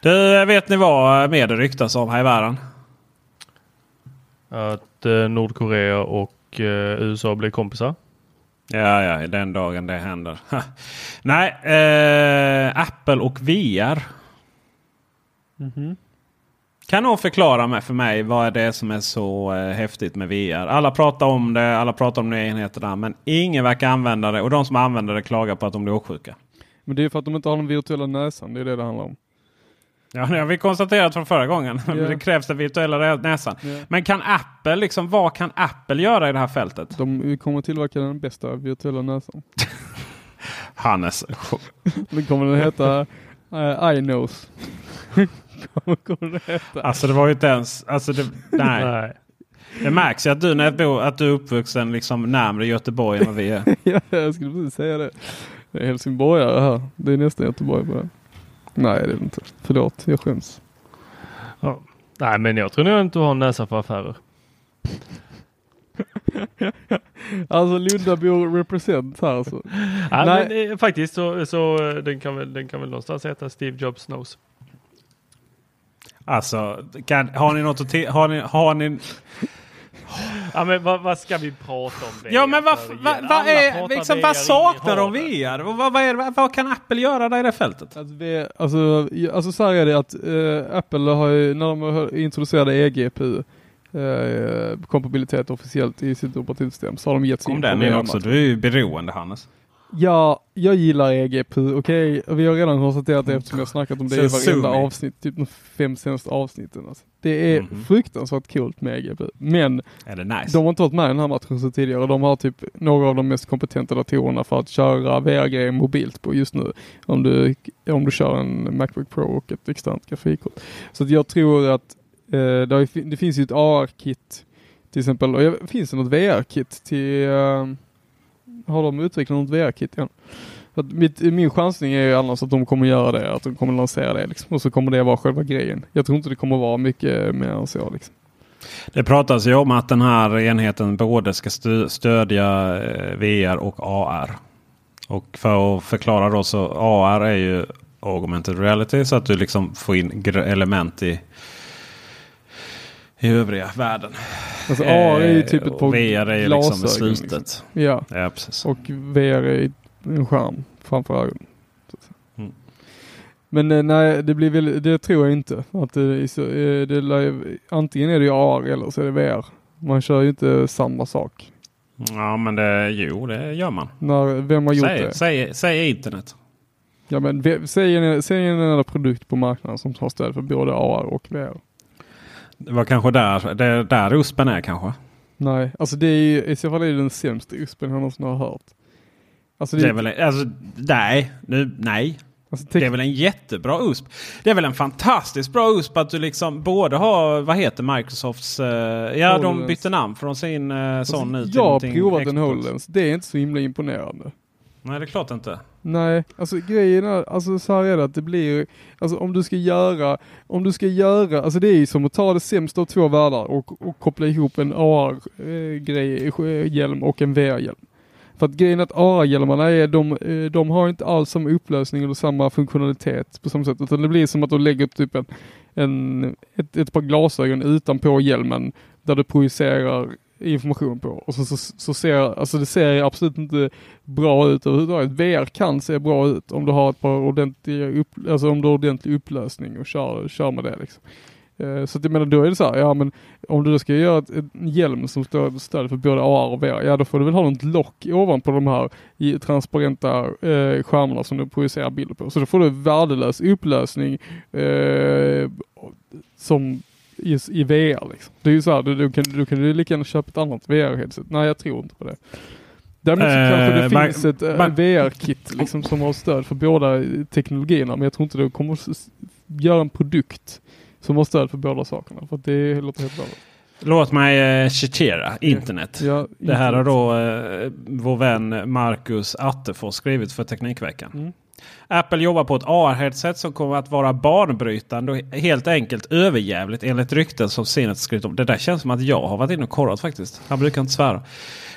Du, vet ni vad mer det ryktas om här i världen? Att eh, Nordkorea och eh, USA blir kompisar. Ja, ja, den dagen det händer. Nej, eh, Apple och VR. Kan någon förklara för mig vad det är som är så eh, häftigt med VR? Alla pratar om det, alla pratar om nya enheterna, men ingen verkar använda det. Och de som använder det klagar på att de blir åksjuka. Men det är för att de inte har den virtuella näsan, det är det det handlar om. Ja, det har vi konstaterat från förra gången. Ja. det krävs den virtuella nä- näsan. Ja. Men kan Apple, liksom, vad kan Apple göra i det här fältet? De kommer tillverka den bästa virtuella näsan. Hannes. Den kommer den heta uh, iNose. Kommer, heta. Alltså det var ju inte ens... Alltså det, nej. Nej. Det märks ju att du, när bor, att du är uppvuxen liksom närmare Göteborg än vad vi är. ja, jag skulle precis säga det. Det är helsingborgare här. Det är nästan Göteborg det. Nej, det är det inte. Förlåt, jag skäms. Ja. Nej, men jag tror nog inte du har en näsa för affärer. alltså Lundabo represent här alltså. Ja, Nej. men, eh, faktiskt så, så eh, den, kan väl, den kan väl någonstans heta Steve Jobs Knows. Alltså, kan, har ni något att har ni, har ni, Ja men vad, vad ska vi prata om? VR Ja men vad, igen? vad, vad, är, liksom, vad in saknar de. VR? Vad, vad, är, vad, vad kan Apple göra där i det fältet? Att vi, alltså, alltså så här är det att eh, Apple har ju, när de har introducerade eGPU, eh, kompatibilitet officiellt i sitt operativsystem, så har de gett sig Kom in på den in VR. också. Du är ju beroende Hannes. Ja, jag gillar eGPU, okej? Vi har redan konstaterat det eftersom jag har snackat om det i varenda avsnitt, typ de fem senaste avsnitten. Alltså. Det är Mhm. fruktansvärt coolt med eGPU. Men nice? de har inte varit med i den här matchen så tidigare. De har typ några av de mest kompetenta datorerna för att köra VR-grejer mobilt på just nu. Om du, om du kör en Macbook Pro och ett externt grafikkort. Så jag tror att eh, det, har, det finns ju ett AR-kit till exempel. Och jag, finns det något VR-kit till eh, har de utvecklat något VR-kit igen? Att mitt, min chansning är ju annars att de kommer göra det, att de kommer lansera det liksom. Och så kommer det vara själva grejen. Jag tror inte det kommer vara mycket mer än så liksom. Det pratas ju om att den här enheten både ska stödja eh, VR och AR. Och för att förklara då så AR är ju augmented reality så att du liksom får in element i, i övriga världen. Alltså AR är ju Eh, typ ett och par VR är ju liksom glasögon, slutet. liksom. Ja, Ja, och VR är en skärm framför ögonen. Mm. Men eh, nej, det blir väl, det tror jag inte. Att det, eh, det, lär- antingen är det AR eller så är det VR. Man kör ju inte samma sak. Ja men det, jo det gör man. När, vem har gjort Säg, det? säg, säg internet. Ja, men säg en, säg en enda produkt på marknaden som har stöd för både AR och VR. Det var kanske där, det är där USPen är kanske. Nej, alltså det är ju, i så fall är det den sämsta USPen jag någonsin har hört. Alltså Det är väl, alltså, nej, nu, nej. alltså, Det är väl en jättebra USP. Det är väl en fantastiskt bra USP att du liksom både har, vad heter Microsofts, eh, ja de HoloLens. bytte namn från sin eh, sån nu till jag har provat en. HoloLens. Det är inte så himla imponerande. Nej det är klart inte. Nej, alltså grejen är, alltså så här är det att det blir, alltså om du ska göra, om du ska göra, alltså det är ju som att ta det sämsta av två världar och, och koppla ihop en AR-hjälm eh, eh, och en VR-hjälm. För att grejen är att AR-hjälmarna är, de, eh, de har inte alls samma upplösning eller samma funktionalitet på samma sätt, utan det blir som att du lägger upp typ en, en ett, ett par glasögon utanpå hjälmen där du projicerar information på. Och så, så, så ser, alltså det ser absolut inte bra ut överhuvudtaget. VR kan se bra ut om du har ett par ordentliga, upp, alltså om du har ordentlig upplösning och kör, kör med det liksom. Eh, så att jag menar då är det så här, ja men om du då ska göra ett, en hjälm som står stöd för både AR och VR, ja då får du väl ha något lock ovanpå de här transparenta eh, skärmarna som du projicerar bilder på. Så då får du värdelös upplösning eh, som i, i VR liksom. Det är ju så här, då, då, kan, då kan du lika gärna köpa ett annat VR-headset. Nej jag tror inte på det. Däremot så Eh, kanske det man- finns ett eh, VR-kit liksom, som har stöd för båda teknologierna men jag tror inte det kommer att göra en produkt som har stöd för båda sakerna. För det låter helt bra. Låt mig eh, citera internet. Ja, Det här har då eh, vår vän Marcus Attefors skrivit för Teknikveckan. Mm. Apple jobbar på ett AR-headset som kommer att vara banbrytande och helt enkelt överjävligt enligt rykten som Zenit skrivit om. Det där känns som att jag har varit inne och kollat faktiskt. Han brukar inte svära.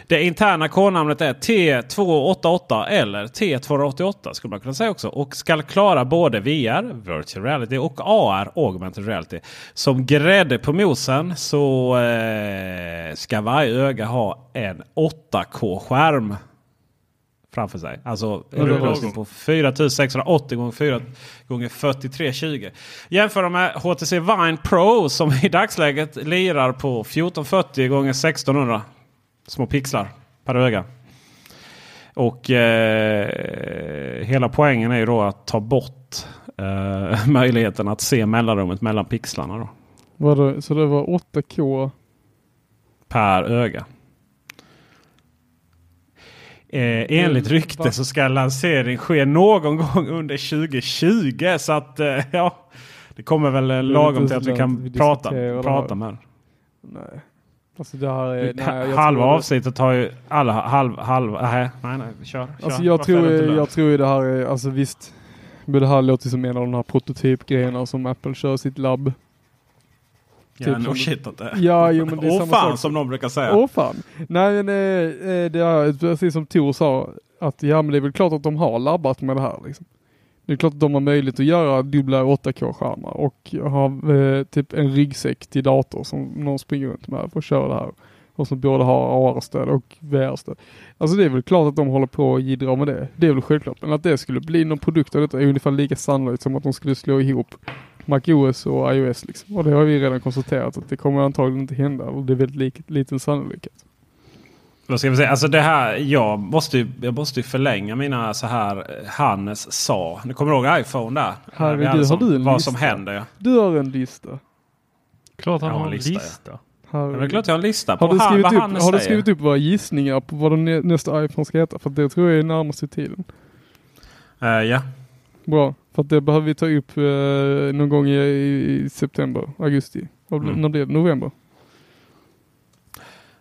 Det interna kodnamnet är T288 eller T288 skulle man kunna säga också. Och ska klara både VR, virtual reality och AR, augmented reality. Som grädde på mosen så eh, ska varje öga ha en 8K-skärm framför sig. Alltså en det upplösning på 4680 gånger 4 gånger 4320. Jämför med HTC Vine Pro som i dagsläget lirar på 1440 gånger 1600 små pixlar per öga. Och eh, hela poängen är ju då att ta bort eh, möjligheten att se mellanrummet mellan pixlarna. Då, Vadå, så det var 8K? per öga. Eh, enligt Mm, rykte så ska lansering ske någon gång under 2020. Så att eh, ja, det kommer väl eh, lagom till att vi kan Vi prata, prata med Nej. Alltså är... Nej, Halva tror- avsnittet har ju alla halv, halv, nej, nej, nej, kör. kör. Alltså jag Varför tror, jag tror ju det här är, alltså visst. Men det här låter som en av de här prototypgrejerna som Apple kör i sitt labb. Ja, no shit det Ja, jo, men det är Åh samma fan sak. som de brukar säga. Åh fan. Nej men eh, eh, det är precis som Tor sa att ja men det är väl klart att de har labbat med det här liksom. Det är klart att de har möjlighet att göra dubbla 8K-skärmar och ha eh, typ en ryggsäck till dator som någon springer runt med för att köra det här. Och som både har AR-stöd och VR-stöd. Alltså det är väl klart att de håller på och jiddrar med det. Det är väl självklart. Men att det skulle bli någon produkt av detta är ungefär lika sannolikt som att de skulle slå ihop MacOS och iOS liksom. Och det har vi redan konstaterat att det kommer antagligen inte hända. Och det är väldigt lik, liten sannolikhet. Vad ska vi säga? Alltså det här, jag måste ju, jag måste ju förlänga mina så här eh, Hannes sa. Ni kommer ihåg iPhone där? Herregud, har du en Vad lista? som händer. Ja. Du har en lista. Klart han Jag har en lista, lista. Ja, Det är klart jag har en lista på Har du han, skrivit, vad upp, Hannes har du säger. skrivit upp våra gissningar på vad den nästa iPhone ska heta? För det tror jag är närmast i tiden. Eh, ja. Bra. För att det behöver vi ta upp eh, någon gång i, i september, augusti. Mm. När blir det? November?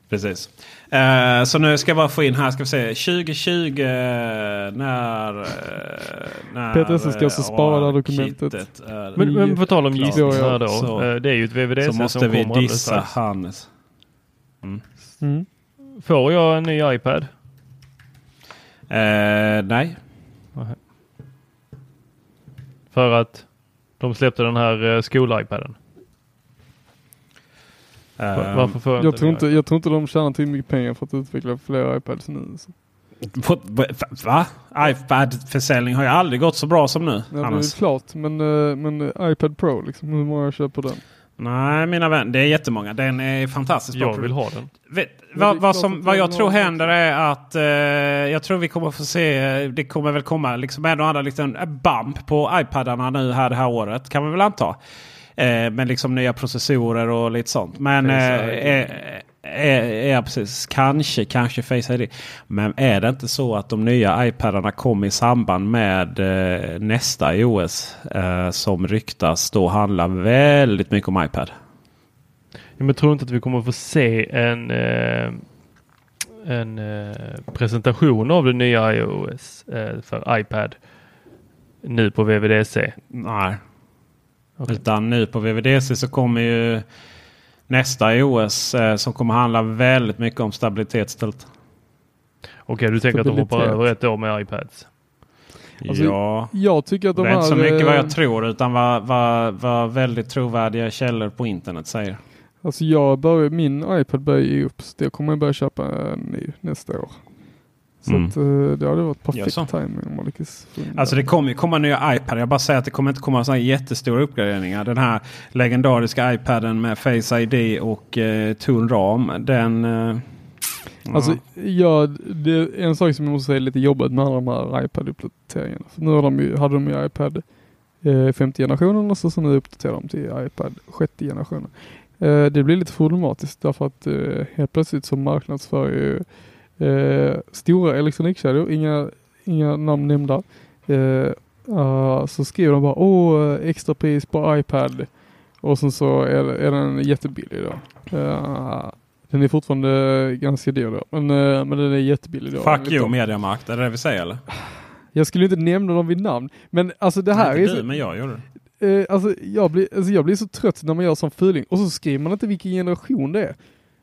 Precis. Eh, så nu ska jag bara få in här. Ska vi se. 2020 eh, när... eh, när Peter Esse ska alltså eh, spara det här dokumentet. Men, men på tal om gissningar då. Så- det är ju ett VVDC så måste som vi kommer dissa. Hannes. Mm. Får jag en ny iPad? Eh, nej. För att de släppte den här eh, skol-iPaden. Eh, Varför får jag, Jag inte tror, inte, jag tror inte de tjänar tillräckligt mycket pengar för att utveckla fler iPads nu. Så. Va? iPad-försäljning har ju aldrig gått så bra som nu. Ja, det är klart. Men, eh, men eh, iPad Pro, liksom, hur många köper den? Nej mina vänner, det är jättemånga. Den är fantastiskt bra. Jag vill ha den. Vet, vad, vad, som, vad jag tror händer är att eh, jag tror vi kommer få se, det kommer väl komma liksom en och annan liten bump på iPadarna nu här det här året. Kan man väl anta. Eh, med liksom nya processorer och lite sånt. Men eh. Är, är, är precis, kanske, kanske Face ID. Men är det inte så att de nya iPadarna kommer i samband med eh, nästa iOS eh, som ryktas då handlar väldigt mycket om iPad? Ja, men tror inte att vi kommer få se en, eh, en eh, presentation av det nya iOS eh, för iPad nu på VVDC? Nej. Okej. Utan nu på VVDC så kommer ju nästa iOS eh, som kommer handla väldigt mycket om stabilitet istället. Okej, du tänker att de hoppar Stabilitet. över ett år med iPads? Alltså, ja, Jag tycker att de det är inte så mycket vad eh, jag tror utan vad, vad, vad väldigt trovärdiga källor på internet säger. Alltså jag börjar, min iPad börjar ge upp. Så jag kommer börja köpa en ny nästa år. Så Mm. att, eh, det hade varit perfekt Jaså? timing om man lyckas Alltså det. det kommer ju komma nya iPad. Jag bara säger att det kommer inte komma sådana jättestora uppgraderingar. Den här legendariska iPaden med Face ID och eh, tunn ram. Den... Eh, Alltså, ja. ja, det är en sak som jag måste säga är lite jobbigt med alla de här iPad-uppdateringarna. Nu har de ju, hade de ju iPad eh, femte generationen och så, så nu uppdaterar de till iPad sjätte generationen. Eh, det blir lite problematiskt därför att eh, helt plötsligt så marknadsför ju eh, stora elektronikkedjor, inga, inga namn nämnda, eh, ah, så skriver de bara åh extrapris på iPad och sen så är, är den jättebillig då. Eh, den är fortfarande ganska dyr då, men, eh, men den är jättebillig då. Fuck you. Mediamarkt, är det det vi säger eller? Jag skulle inte nämna dem vid namn, men alltså det här Nej, är inte så, du, men jag gjorde det. eh, alltså, jag blir, alltså jag blir så trött när man gör sån fuling och så skriver man inte vilken generation det är.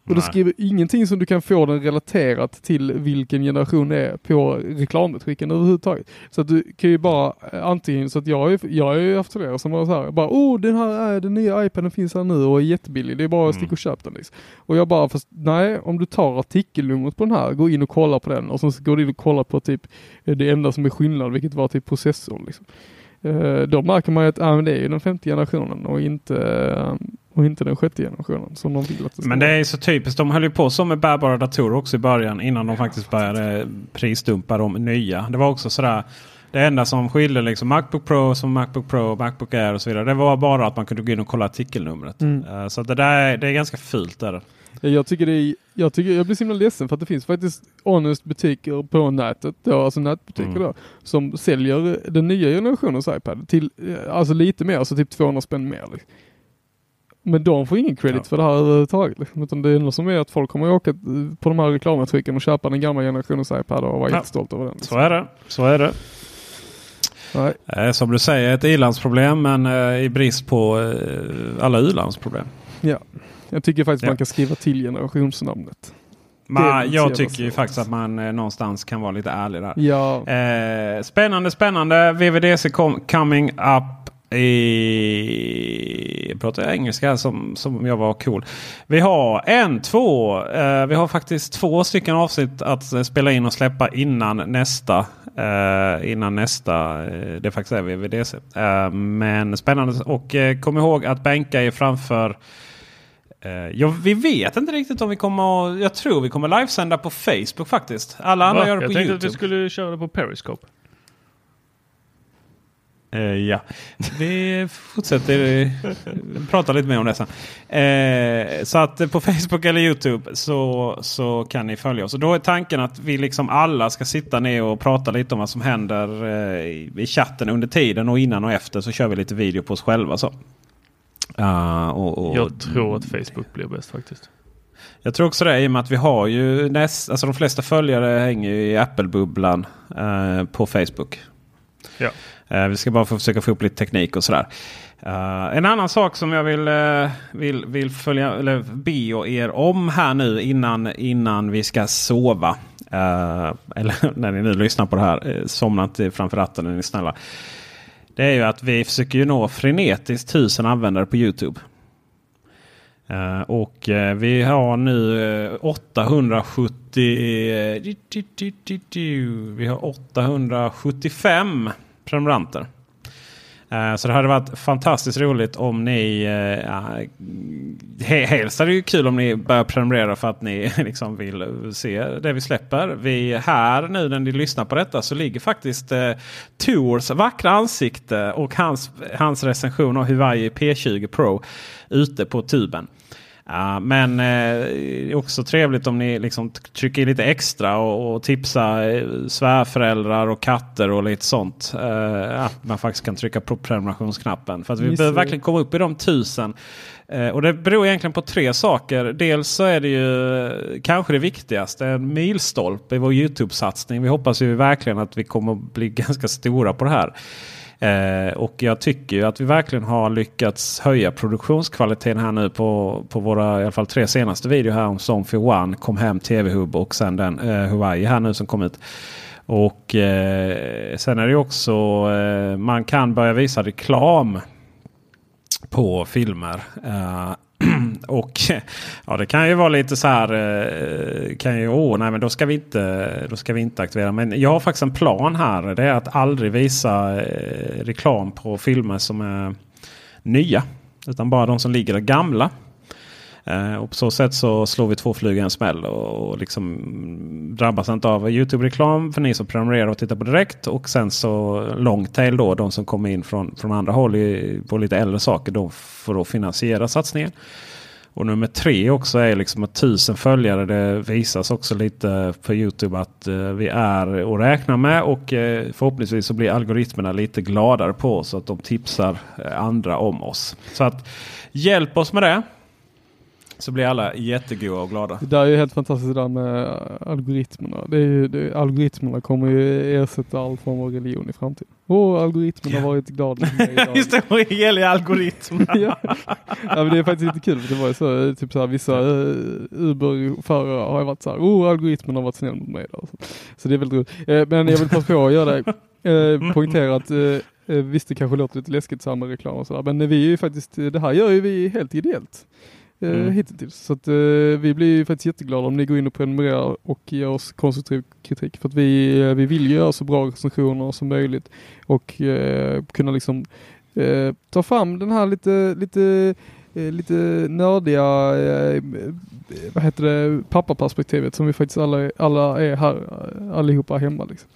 Och du skriver ingenting som du kan få den relaterat till vilken generation det är på reklamutskicken överhuvudtaget. Så att du kan ju bara eh, antingen så att jag har ju, jag har ju haft flera som var så här, bara oh den här är den nya iPaden finns här nu och är jättebillig, det är bara att Mm. sticka och köpa den liksom. Och jag bara, fast nej, om du tar artikelnumret på den här, går in och kollar på den och så går du in och kollar på typ eh, det enda som är skillnad, vilket var typ processorn liksom. Eh, Då märker man ju att men det är ju den femte generationen och inte, eh, och inte den sjätte generationen som de vill att det ska Men det är så typiskt. De höll ju på så med bärbara datorer också i början innan de faktiskt började prisdumpa de nya. Det var också sådär. Det enda som skilde liksom Macbook Pro som Macbook Pro, Macbook Air och så vidare. Det var bara att man kunde gå in och kolla artikelnumret. Mm. Eh, Så det där är, det är ganska fult. Där. Ja, Jag tycker det är, jag tycker, jag blir så himla ledsen för att det finns faktiskt honest butiker på nätet, då, alltså nätbutiker Mm. då, som säljer den nya generationens iPad till, eh, alltså lite mer, alltså typ 200 spänn mer. Liksom. Men de får ingen credit Ja. för det här överhuvudtaget. Liksom. Utan det enda som är att folk kommer att åka på de här reklamutskicken och köpa den gamla generationens iPad och vara Ja. jättestolta över den. Liksom. Så är det. Så är det. Nej. Eh, Som du säger ett ilandsproblem men eh, i brist på eh, alla u-landsproblem. Ja. Jag tycker faktiskt Ja. man kan skriva till generationsnamnet. Man, jag tycker ju faktiskt att man eh, någonstans kan vara lite ärlig där. Ja, Eh, spännande, spännande. VVDC com coming up i... Pratar jag engelska som, som om jag var cool. Vi har en, två. Eh, vi har faktiskt två stycken avsnitt att eh, spela in och släppa innan nästa. Eh, innan nästa. Eh, det faktiskt är VVDC. Eh, men spännande. Och eh, kom ihåg att bänka är framför ja, vi vet inte riktigt om vi kommer Jag tror vi kommer livesända på Facebook faktiskt. Alla andra Va? gör det Jag på tänkte Youtube. att vi skulle köra det på Periscope. Eh, ja, vi fortsätter prata lite mer om det sen. Eh, så att på Facebook eller Youtube så, så kan ni följa oss. Och då är tanken att vi liksom alla ska sitta ner och prata lite om vad som händer i, i chatten under tiden och innan och efter så kör vi lite video på oss själva. Så. Ah, och, och, Jag tror att Facebook blir bäst faktiskt. Jag tror också det i och med att vi har ju näst, alltså de flesta följare hänger ju i Apple-bubblan eh, på Facebook. Ja. Eh, vi ska bara få försöka få upp lite teknik och sådär. Eh, en annan sak som jag vill, eh, vill, vill följa, eller be er om här nu innan, innan vi ska sova. Eller när ni nu lyssnar på det här. Somna inte framför ratten är ni snälla. Det är ju att vi försöker ju nå frenetiskt tusen användare på Youtube. Uh, och uh, vi har nu uh, 870... Vi har 875 prenumeranter. Eh, så det hade varit fantastiskt roligt om ni... Eh, ja, Helst är det ju kul om ni börjar prenumerera för att ni liksom vill se det vi släpper. Vi här nu när ni lyssnar på detta så ligger faktiskt eh, Tors vackra ansikte och hans, hans recension av Huawei P20 Pro ute på tuben. Ja, men eh, också trevligt om ni liksom trycker i lite extra och, och tipsar eh, svärföräldrar och katter och lite sånt. Eh, att man faktiskt kan trycka på prenumerationsknappen. För att vi Visst, behöver eh. verkligen komma upp i de tusen. Eh, och det beror egentligen på tre saker. Dels så är det ju eh, kanske det viktigaste, en milstolpe i vår Youtube-satsning. Vi hoppas ju verkligen att vi kommer att bli ganska stora på det här. Eh, och jag tycker ju att vi verkligen har lyckats höja produktionskvaliteten här nu på, på våra i alla fall tre senaste videor här om Somfy One, Kom hem TV-hub och sen den eh, Hawaii här nu som kom ut. Och eh, sen är det ju också eh, man kan börja visa reklam på filmer. Eh, Och ja, det kan ju vara lite så här. Eh, kan ju, åh, nej, men då ska, vi inte, då ska vi inte aktivera. Men jag har faktiskt en plan här. Det är att aldrig visa eh, reklam på filmer som är nya. Utan bara de som ligger där gamla. Eh, och på så sätt så slår vi två flugor i en smäll och, liksom drabbas inte av Youtube-reklam för ni som prenumererar och tittar på direkt. Och sen så longtail då, de som kommer in från, från andra håll i, på lite äldre saker. De får då finansiera satsningen. Och nummer tre också är liksom att tusen följare. Det visas också lite på Youtube att eh, vi är att räkna med. Och eh, förhoppningsvis så blir algoritmerna lite gladare på oss. Så att de tipsar andra om oss. Så att hjälp oss med det. Så blir alla jättegoda och glada. Det där är ju helt fantastiskt det där med algoritmerna. Det är ju, det, algoritmerna kommer ju ersätta all form av religion i framtiden. Åh, algoritmen har varit glad med mig idag. Just det, och helig algoritm. ja. ja men det är faktiskt lite kul för det var ju så, typ så här, vissa uh, Uber-förare har ju varit så här, oh algoritmen har varit snäll mot mig idag. Så, så det är väldigt roligt. Eh, men jag vill passa på att göra det, eh, poängtera att eh, eh, visst det kanske låter lite läskigt så här med reklam och sådär men vi är ju faktiskt, det här gör ju vi helt ideellt. Eh, Mm. hittills. Så att eh, vi blir faktiskt jätteglada om ni går in och prenumererar och ger oss konstruktiv kritik. För att vi, eh, vi vill göra så bra recensioner som möjligt och eh, kunna liksom eh, ta fram den här lite, lite, lite nördiga, eh, vad heter det, pappaperspektivet som vi faktiskt alla, alla är här, allihopa hemma liksom.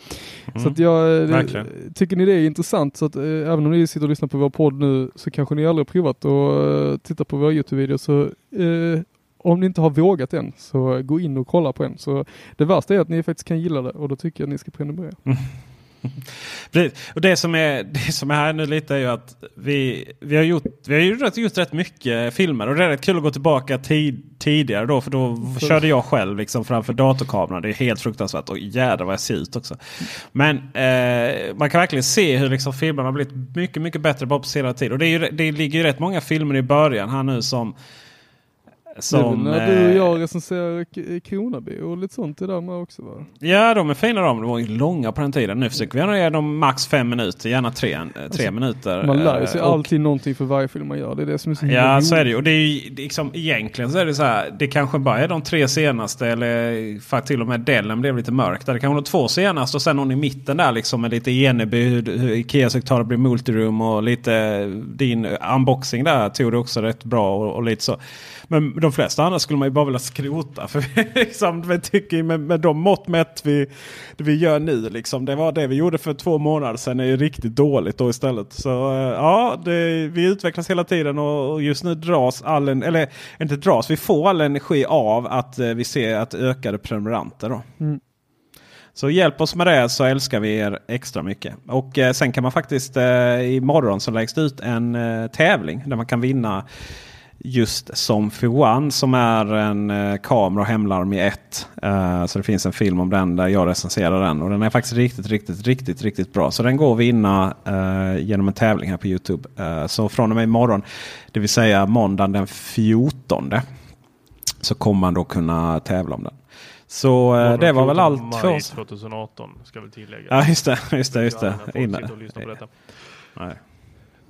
Så att jag, eh, verkligen. tycker ni det är intressant så att eh, även om ni sitter och lyssnar på vår podd nu så kanske ni aldrig har provat att eh, titta på våra Youtube-videos så eh, om ni inte har vågat än så gå in och kolla på en. Så det värsta är att ni faktiskt kan gilla det och då tycker jag att ni ska prenumerera. Precis. Och det som, är, det som är här nu lite är ju att vi, vi har, gjort, vi har rätt- gjort rätt mycket filmer. Och det är rätt kul att gå tillbaka tid, tidigare då. För då För- körde jag själv liksom framför datorkameran. Det är helt fruktansvärt. Och jädrar vad jag ser ut också. Men eh, man kan verkligen se hur liksom filmerna har blivit mycket, mycket bättre bara på senare tid. Och det, är ju, det ligger ju rätt många filmer i början här nu som Som, det är väl när du och eh, jag recenserar Kronaby och lite sånt det där med också va? Ja, de är fina de. De var ju långa på den tiden. Nu försöker vi gärna ge dem max fem minuter, gärna tre, eh, tre minuter. Alltså, Man lär sig Eh, och- alltid någonting för varje film man gör. Det är det som är så Ja, roligt. så är det ju. Och det är ju liksom, egentligen så är det så här. Det kanske bara är de tre senaste eller faktiskt till och med Dellen blev lite mörk. Där det kanske är de två senaste och sen någon i mitten där liksom med lite Eneby, hur, hur Ikeas högtalare blir multiroom och lite din unboxing där tog det också rätt bra och, och lite så. Men de flesta andra skulle man ju bara vilja skrota. För vi liksom, vi tycker med, med de mått mätt vi, vi gör nu. Liksom, det var det vi gjorde för två månader sedan är ju riktigt dåligt då istället. Så eh, ja, det, vi utvecklas hela tiden och, och just nu dras all en, eller inte dras, vi får all energi av att eh, vi ser att ökade prenumeranter. Då. Mm. Så hjälp oss med det så älskar vi er extra mycket. Och eh, sen kan man faktiskt eh, imorgon så läggs det ut en eh, tävling där man kan vinna just som for One som är en eh, kamera och hemlarm i ett. Eh, så det finns en film om den där jag recenserar den. Och den är faktiskt riktigt, riktigt, riktigt, riktigt bra. Så den går att vinna eh, genom en tävling här på Youtube. Eh, så från och med imorgon, det vill säga måndagen den 14. Så kommer man då kunna tävla om den. Så eh, det var väl allt för oss. 2018 ska väl tilläggas. Ja just det, just det, just det. Innan. Nej.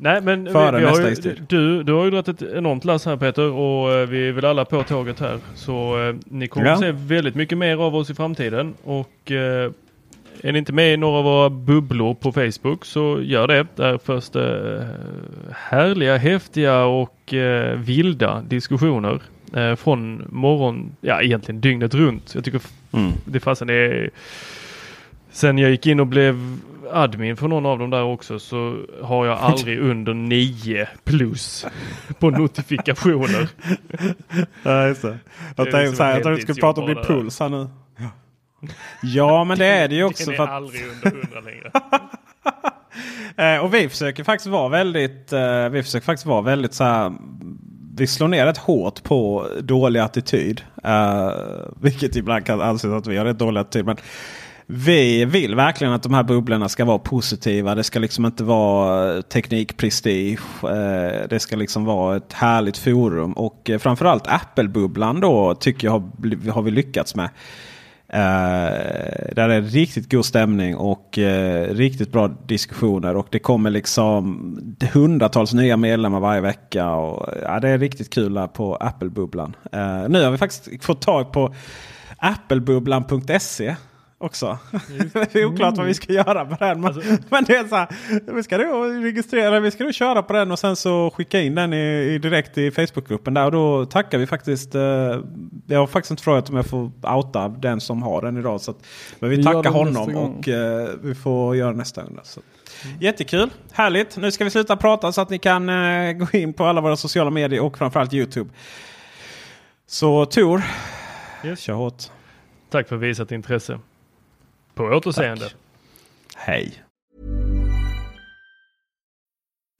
Nej men vi, vi har ju, du, du har ju dragit ett enormt lass här Peter och eh, vi är väl alla på tåget här. Så eh, ni kommer Ja. att se väldigt mycket mer av oss i framtiden. Och eh, är ni inte med i några av våra bubblor på Facebook så gör det. Där förs det eh, härliga, häftiga och eh, vilda diskussioner. Eh, från morgon, ja egentligen dygnet runt. Jag tycker Mm. det fasen är Sen jag gick in och blev admin för någon av dem där också så har jag aldrig under 9 plus på notifikationer. Ja, just det. Jag tänkte som så här, jag trodde du skulle prata om din puls här nu. Ja, men det är det ju också. Den För är att, aldrig under 100 längre. eh, och vi försöker faktiskt vara väldigt, eh, vi försöker faktiskt vara väldigt så här. Vi slår ner rätt hårt på dålig attityd. Eh, vilket ibland kan anses att vi har rätt dålig attityd. Men vi vill verkligen att de här bubblorna ska vara positiva. Det ska liksom inte vara eh, teknikprestige. Eh, det ska liksom vara ett härligt forum. Och eh, framförallt Apple-bubblan då tycker jag har, har vi lyckats med. Där är riktigt god stämning och riktigt bra diskussioner. Och det kommer liksom hundratals nya medlemmar varje vecka. Och, ja, det är riktigt kul där på Apple-bubblan. Nu har vi faktiskt fått tag på applebubblan.se också. det är oklart vad vi ska göra med den. Men, men det är så här, vi ska då registrera, vi ska då köra på den och sen så skicka in den i, i direkt i Facebookgruppen där. Och då tackar vi faktiskt. Eh, jag har faktiskt inte frågat om jag får outa den som har den idag. Så att, men vi, Vi tackar honom och eh, vi får göra nästa gång. Så. Jättekul, härligt. Nu ska vi sluta prata så att ni kan eh, gå in på alla våra sociala medier och framförallt Youtube. Så Tor, Yes. kör hårt. Tack för visat intresse. På återseende. Hej.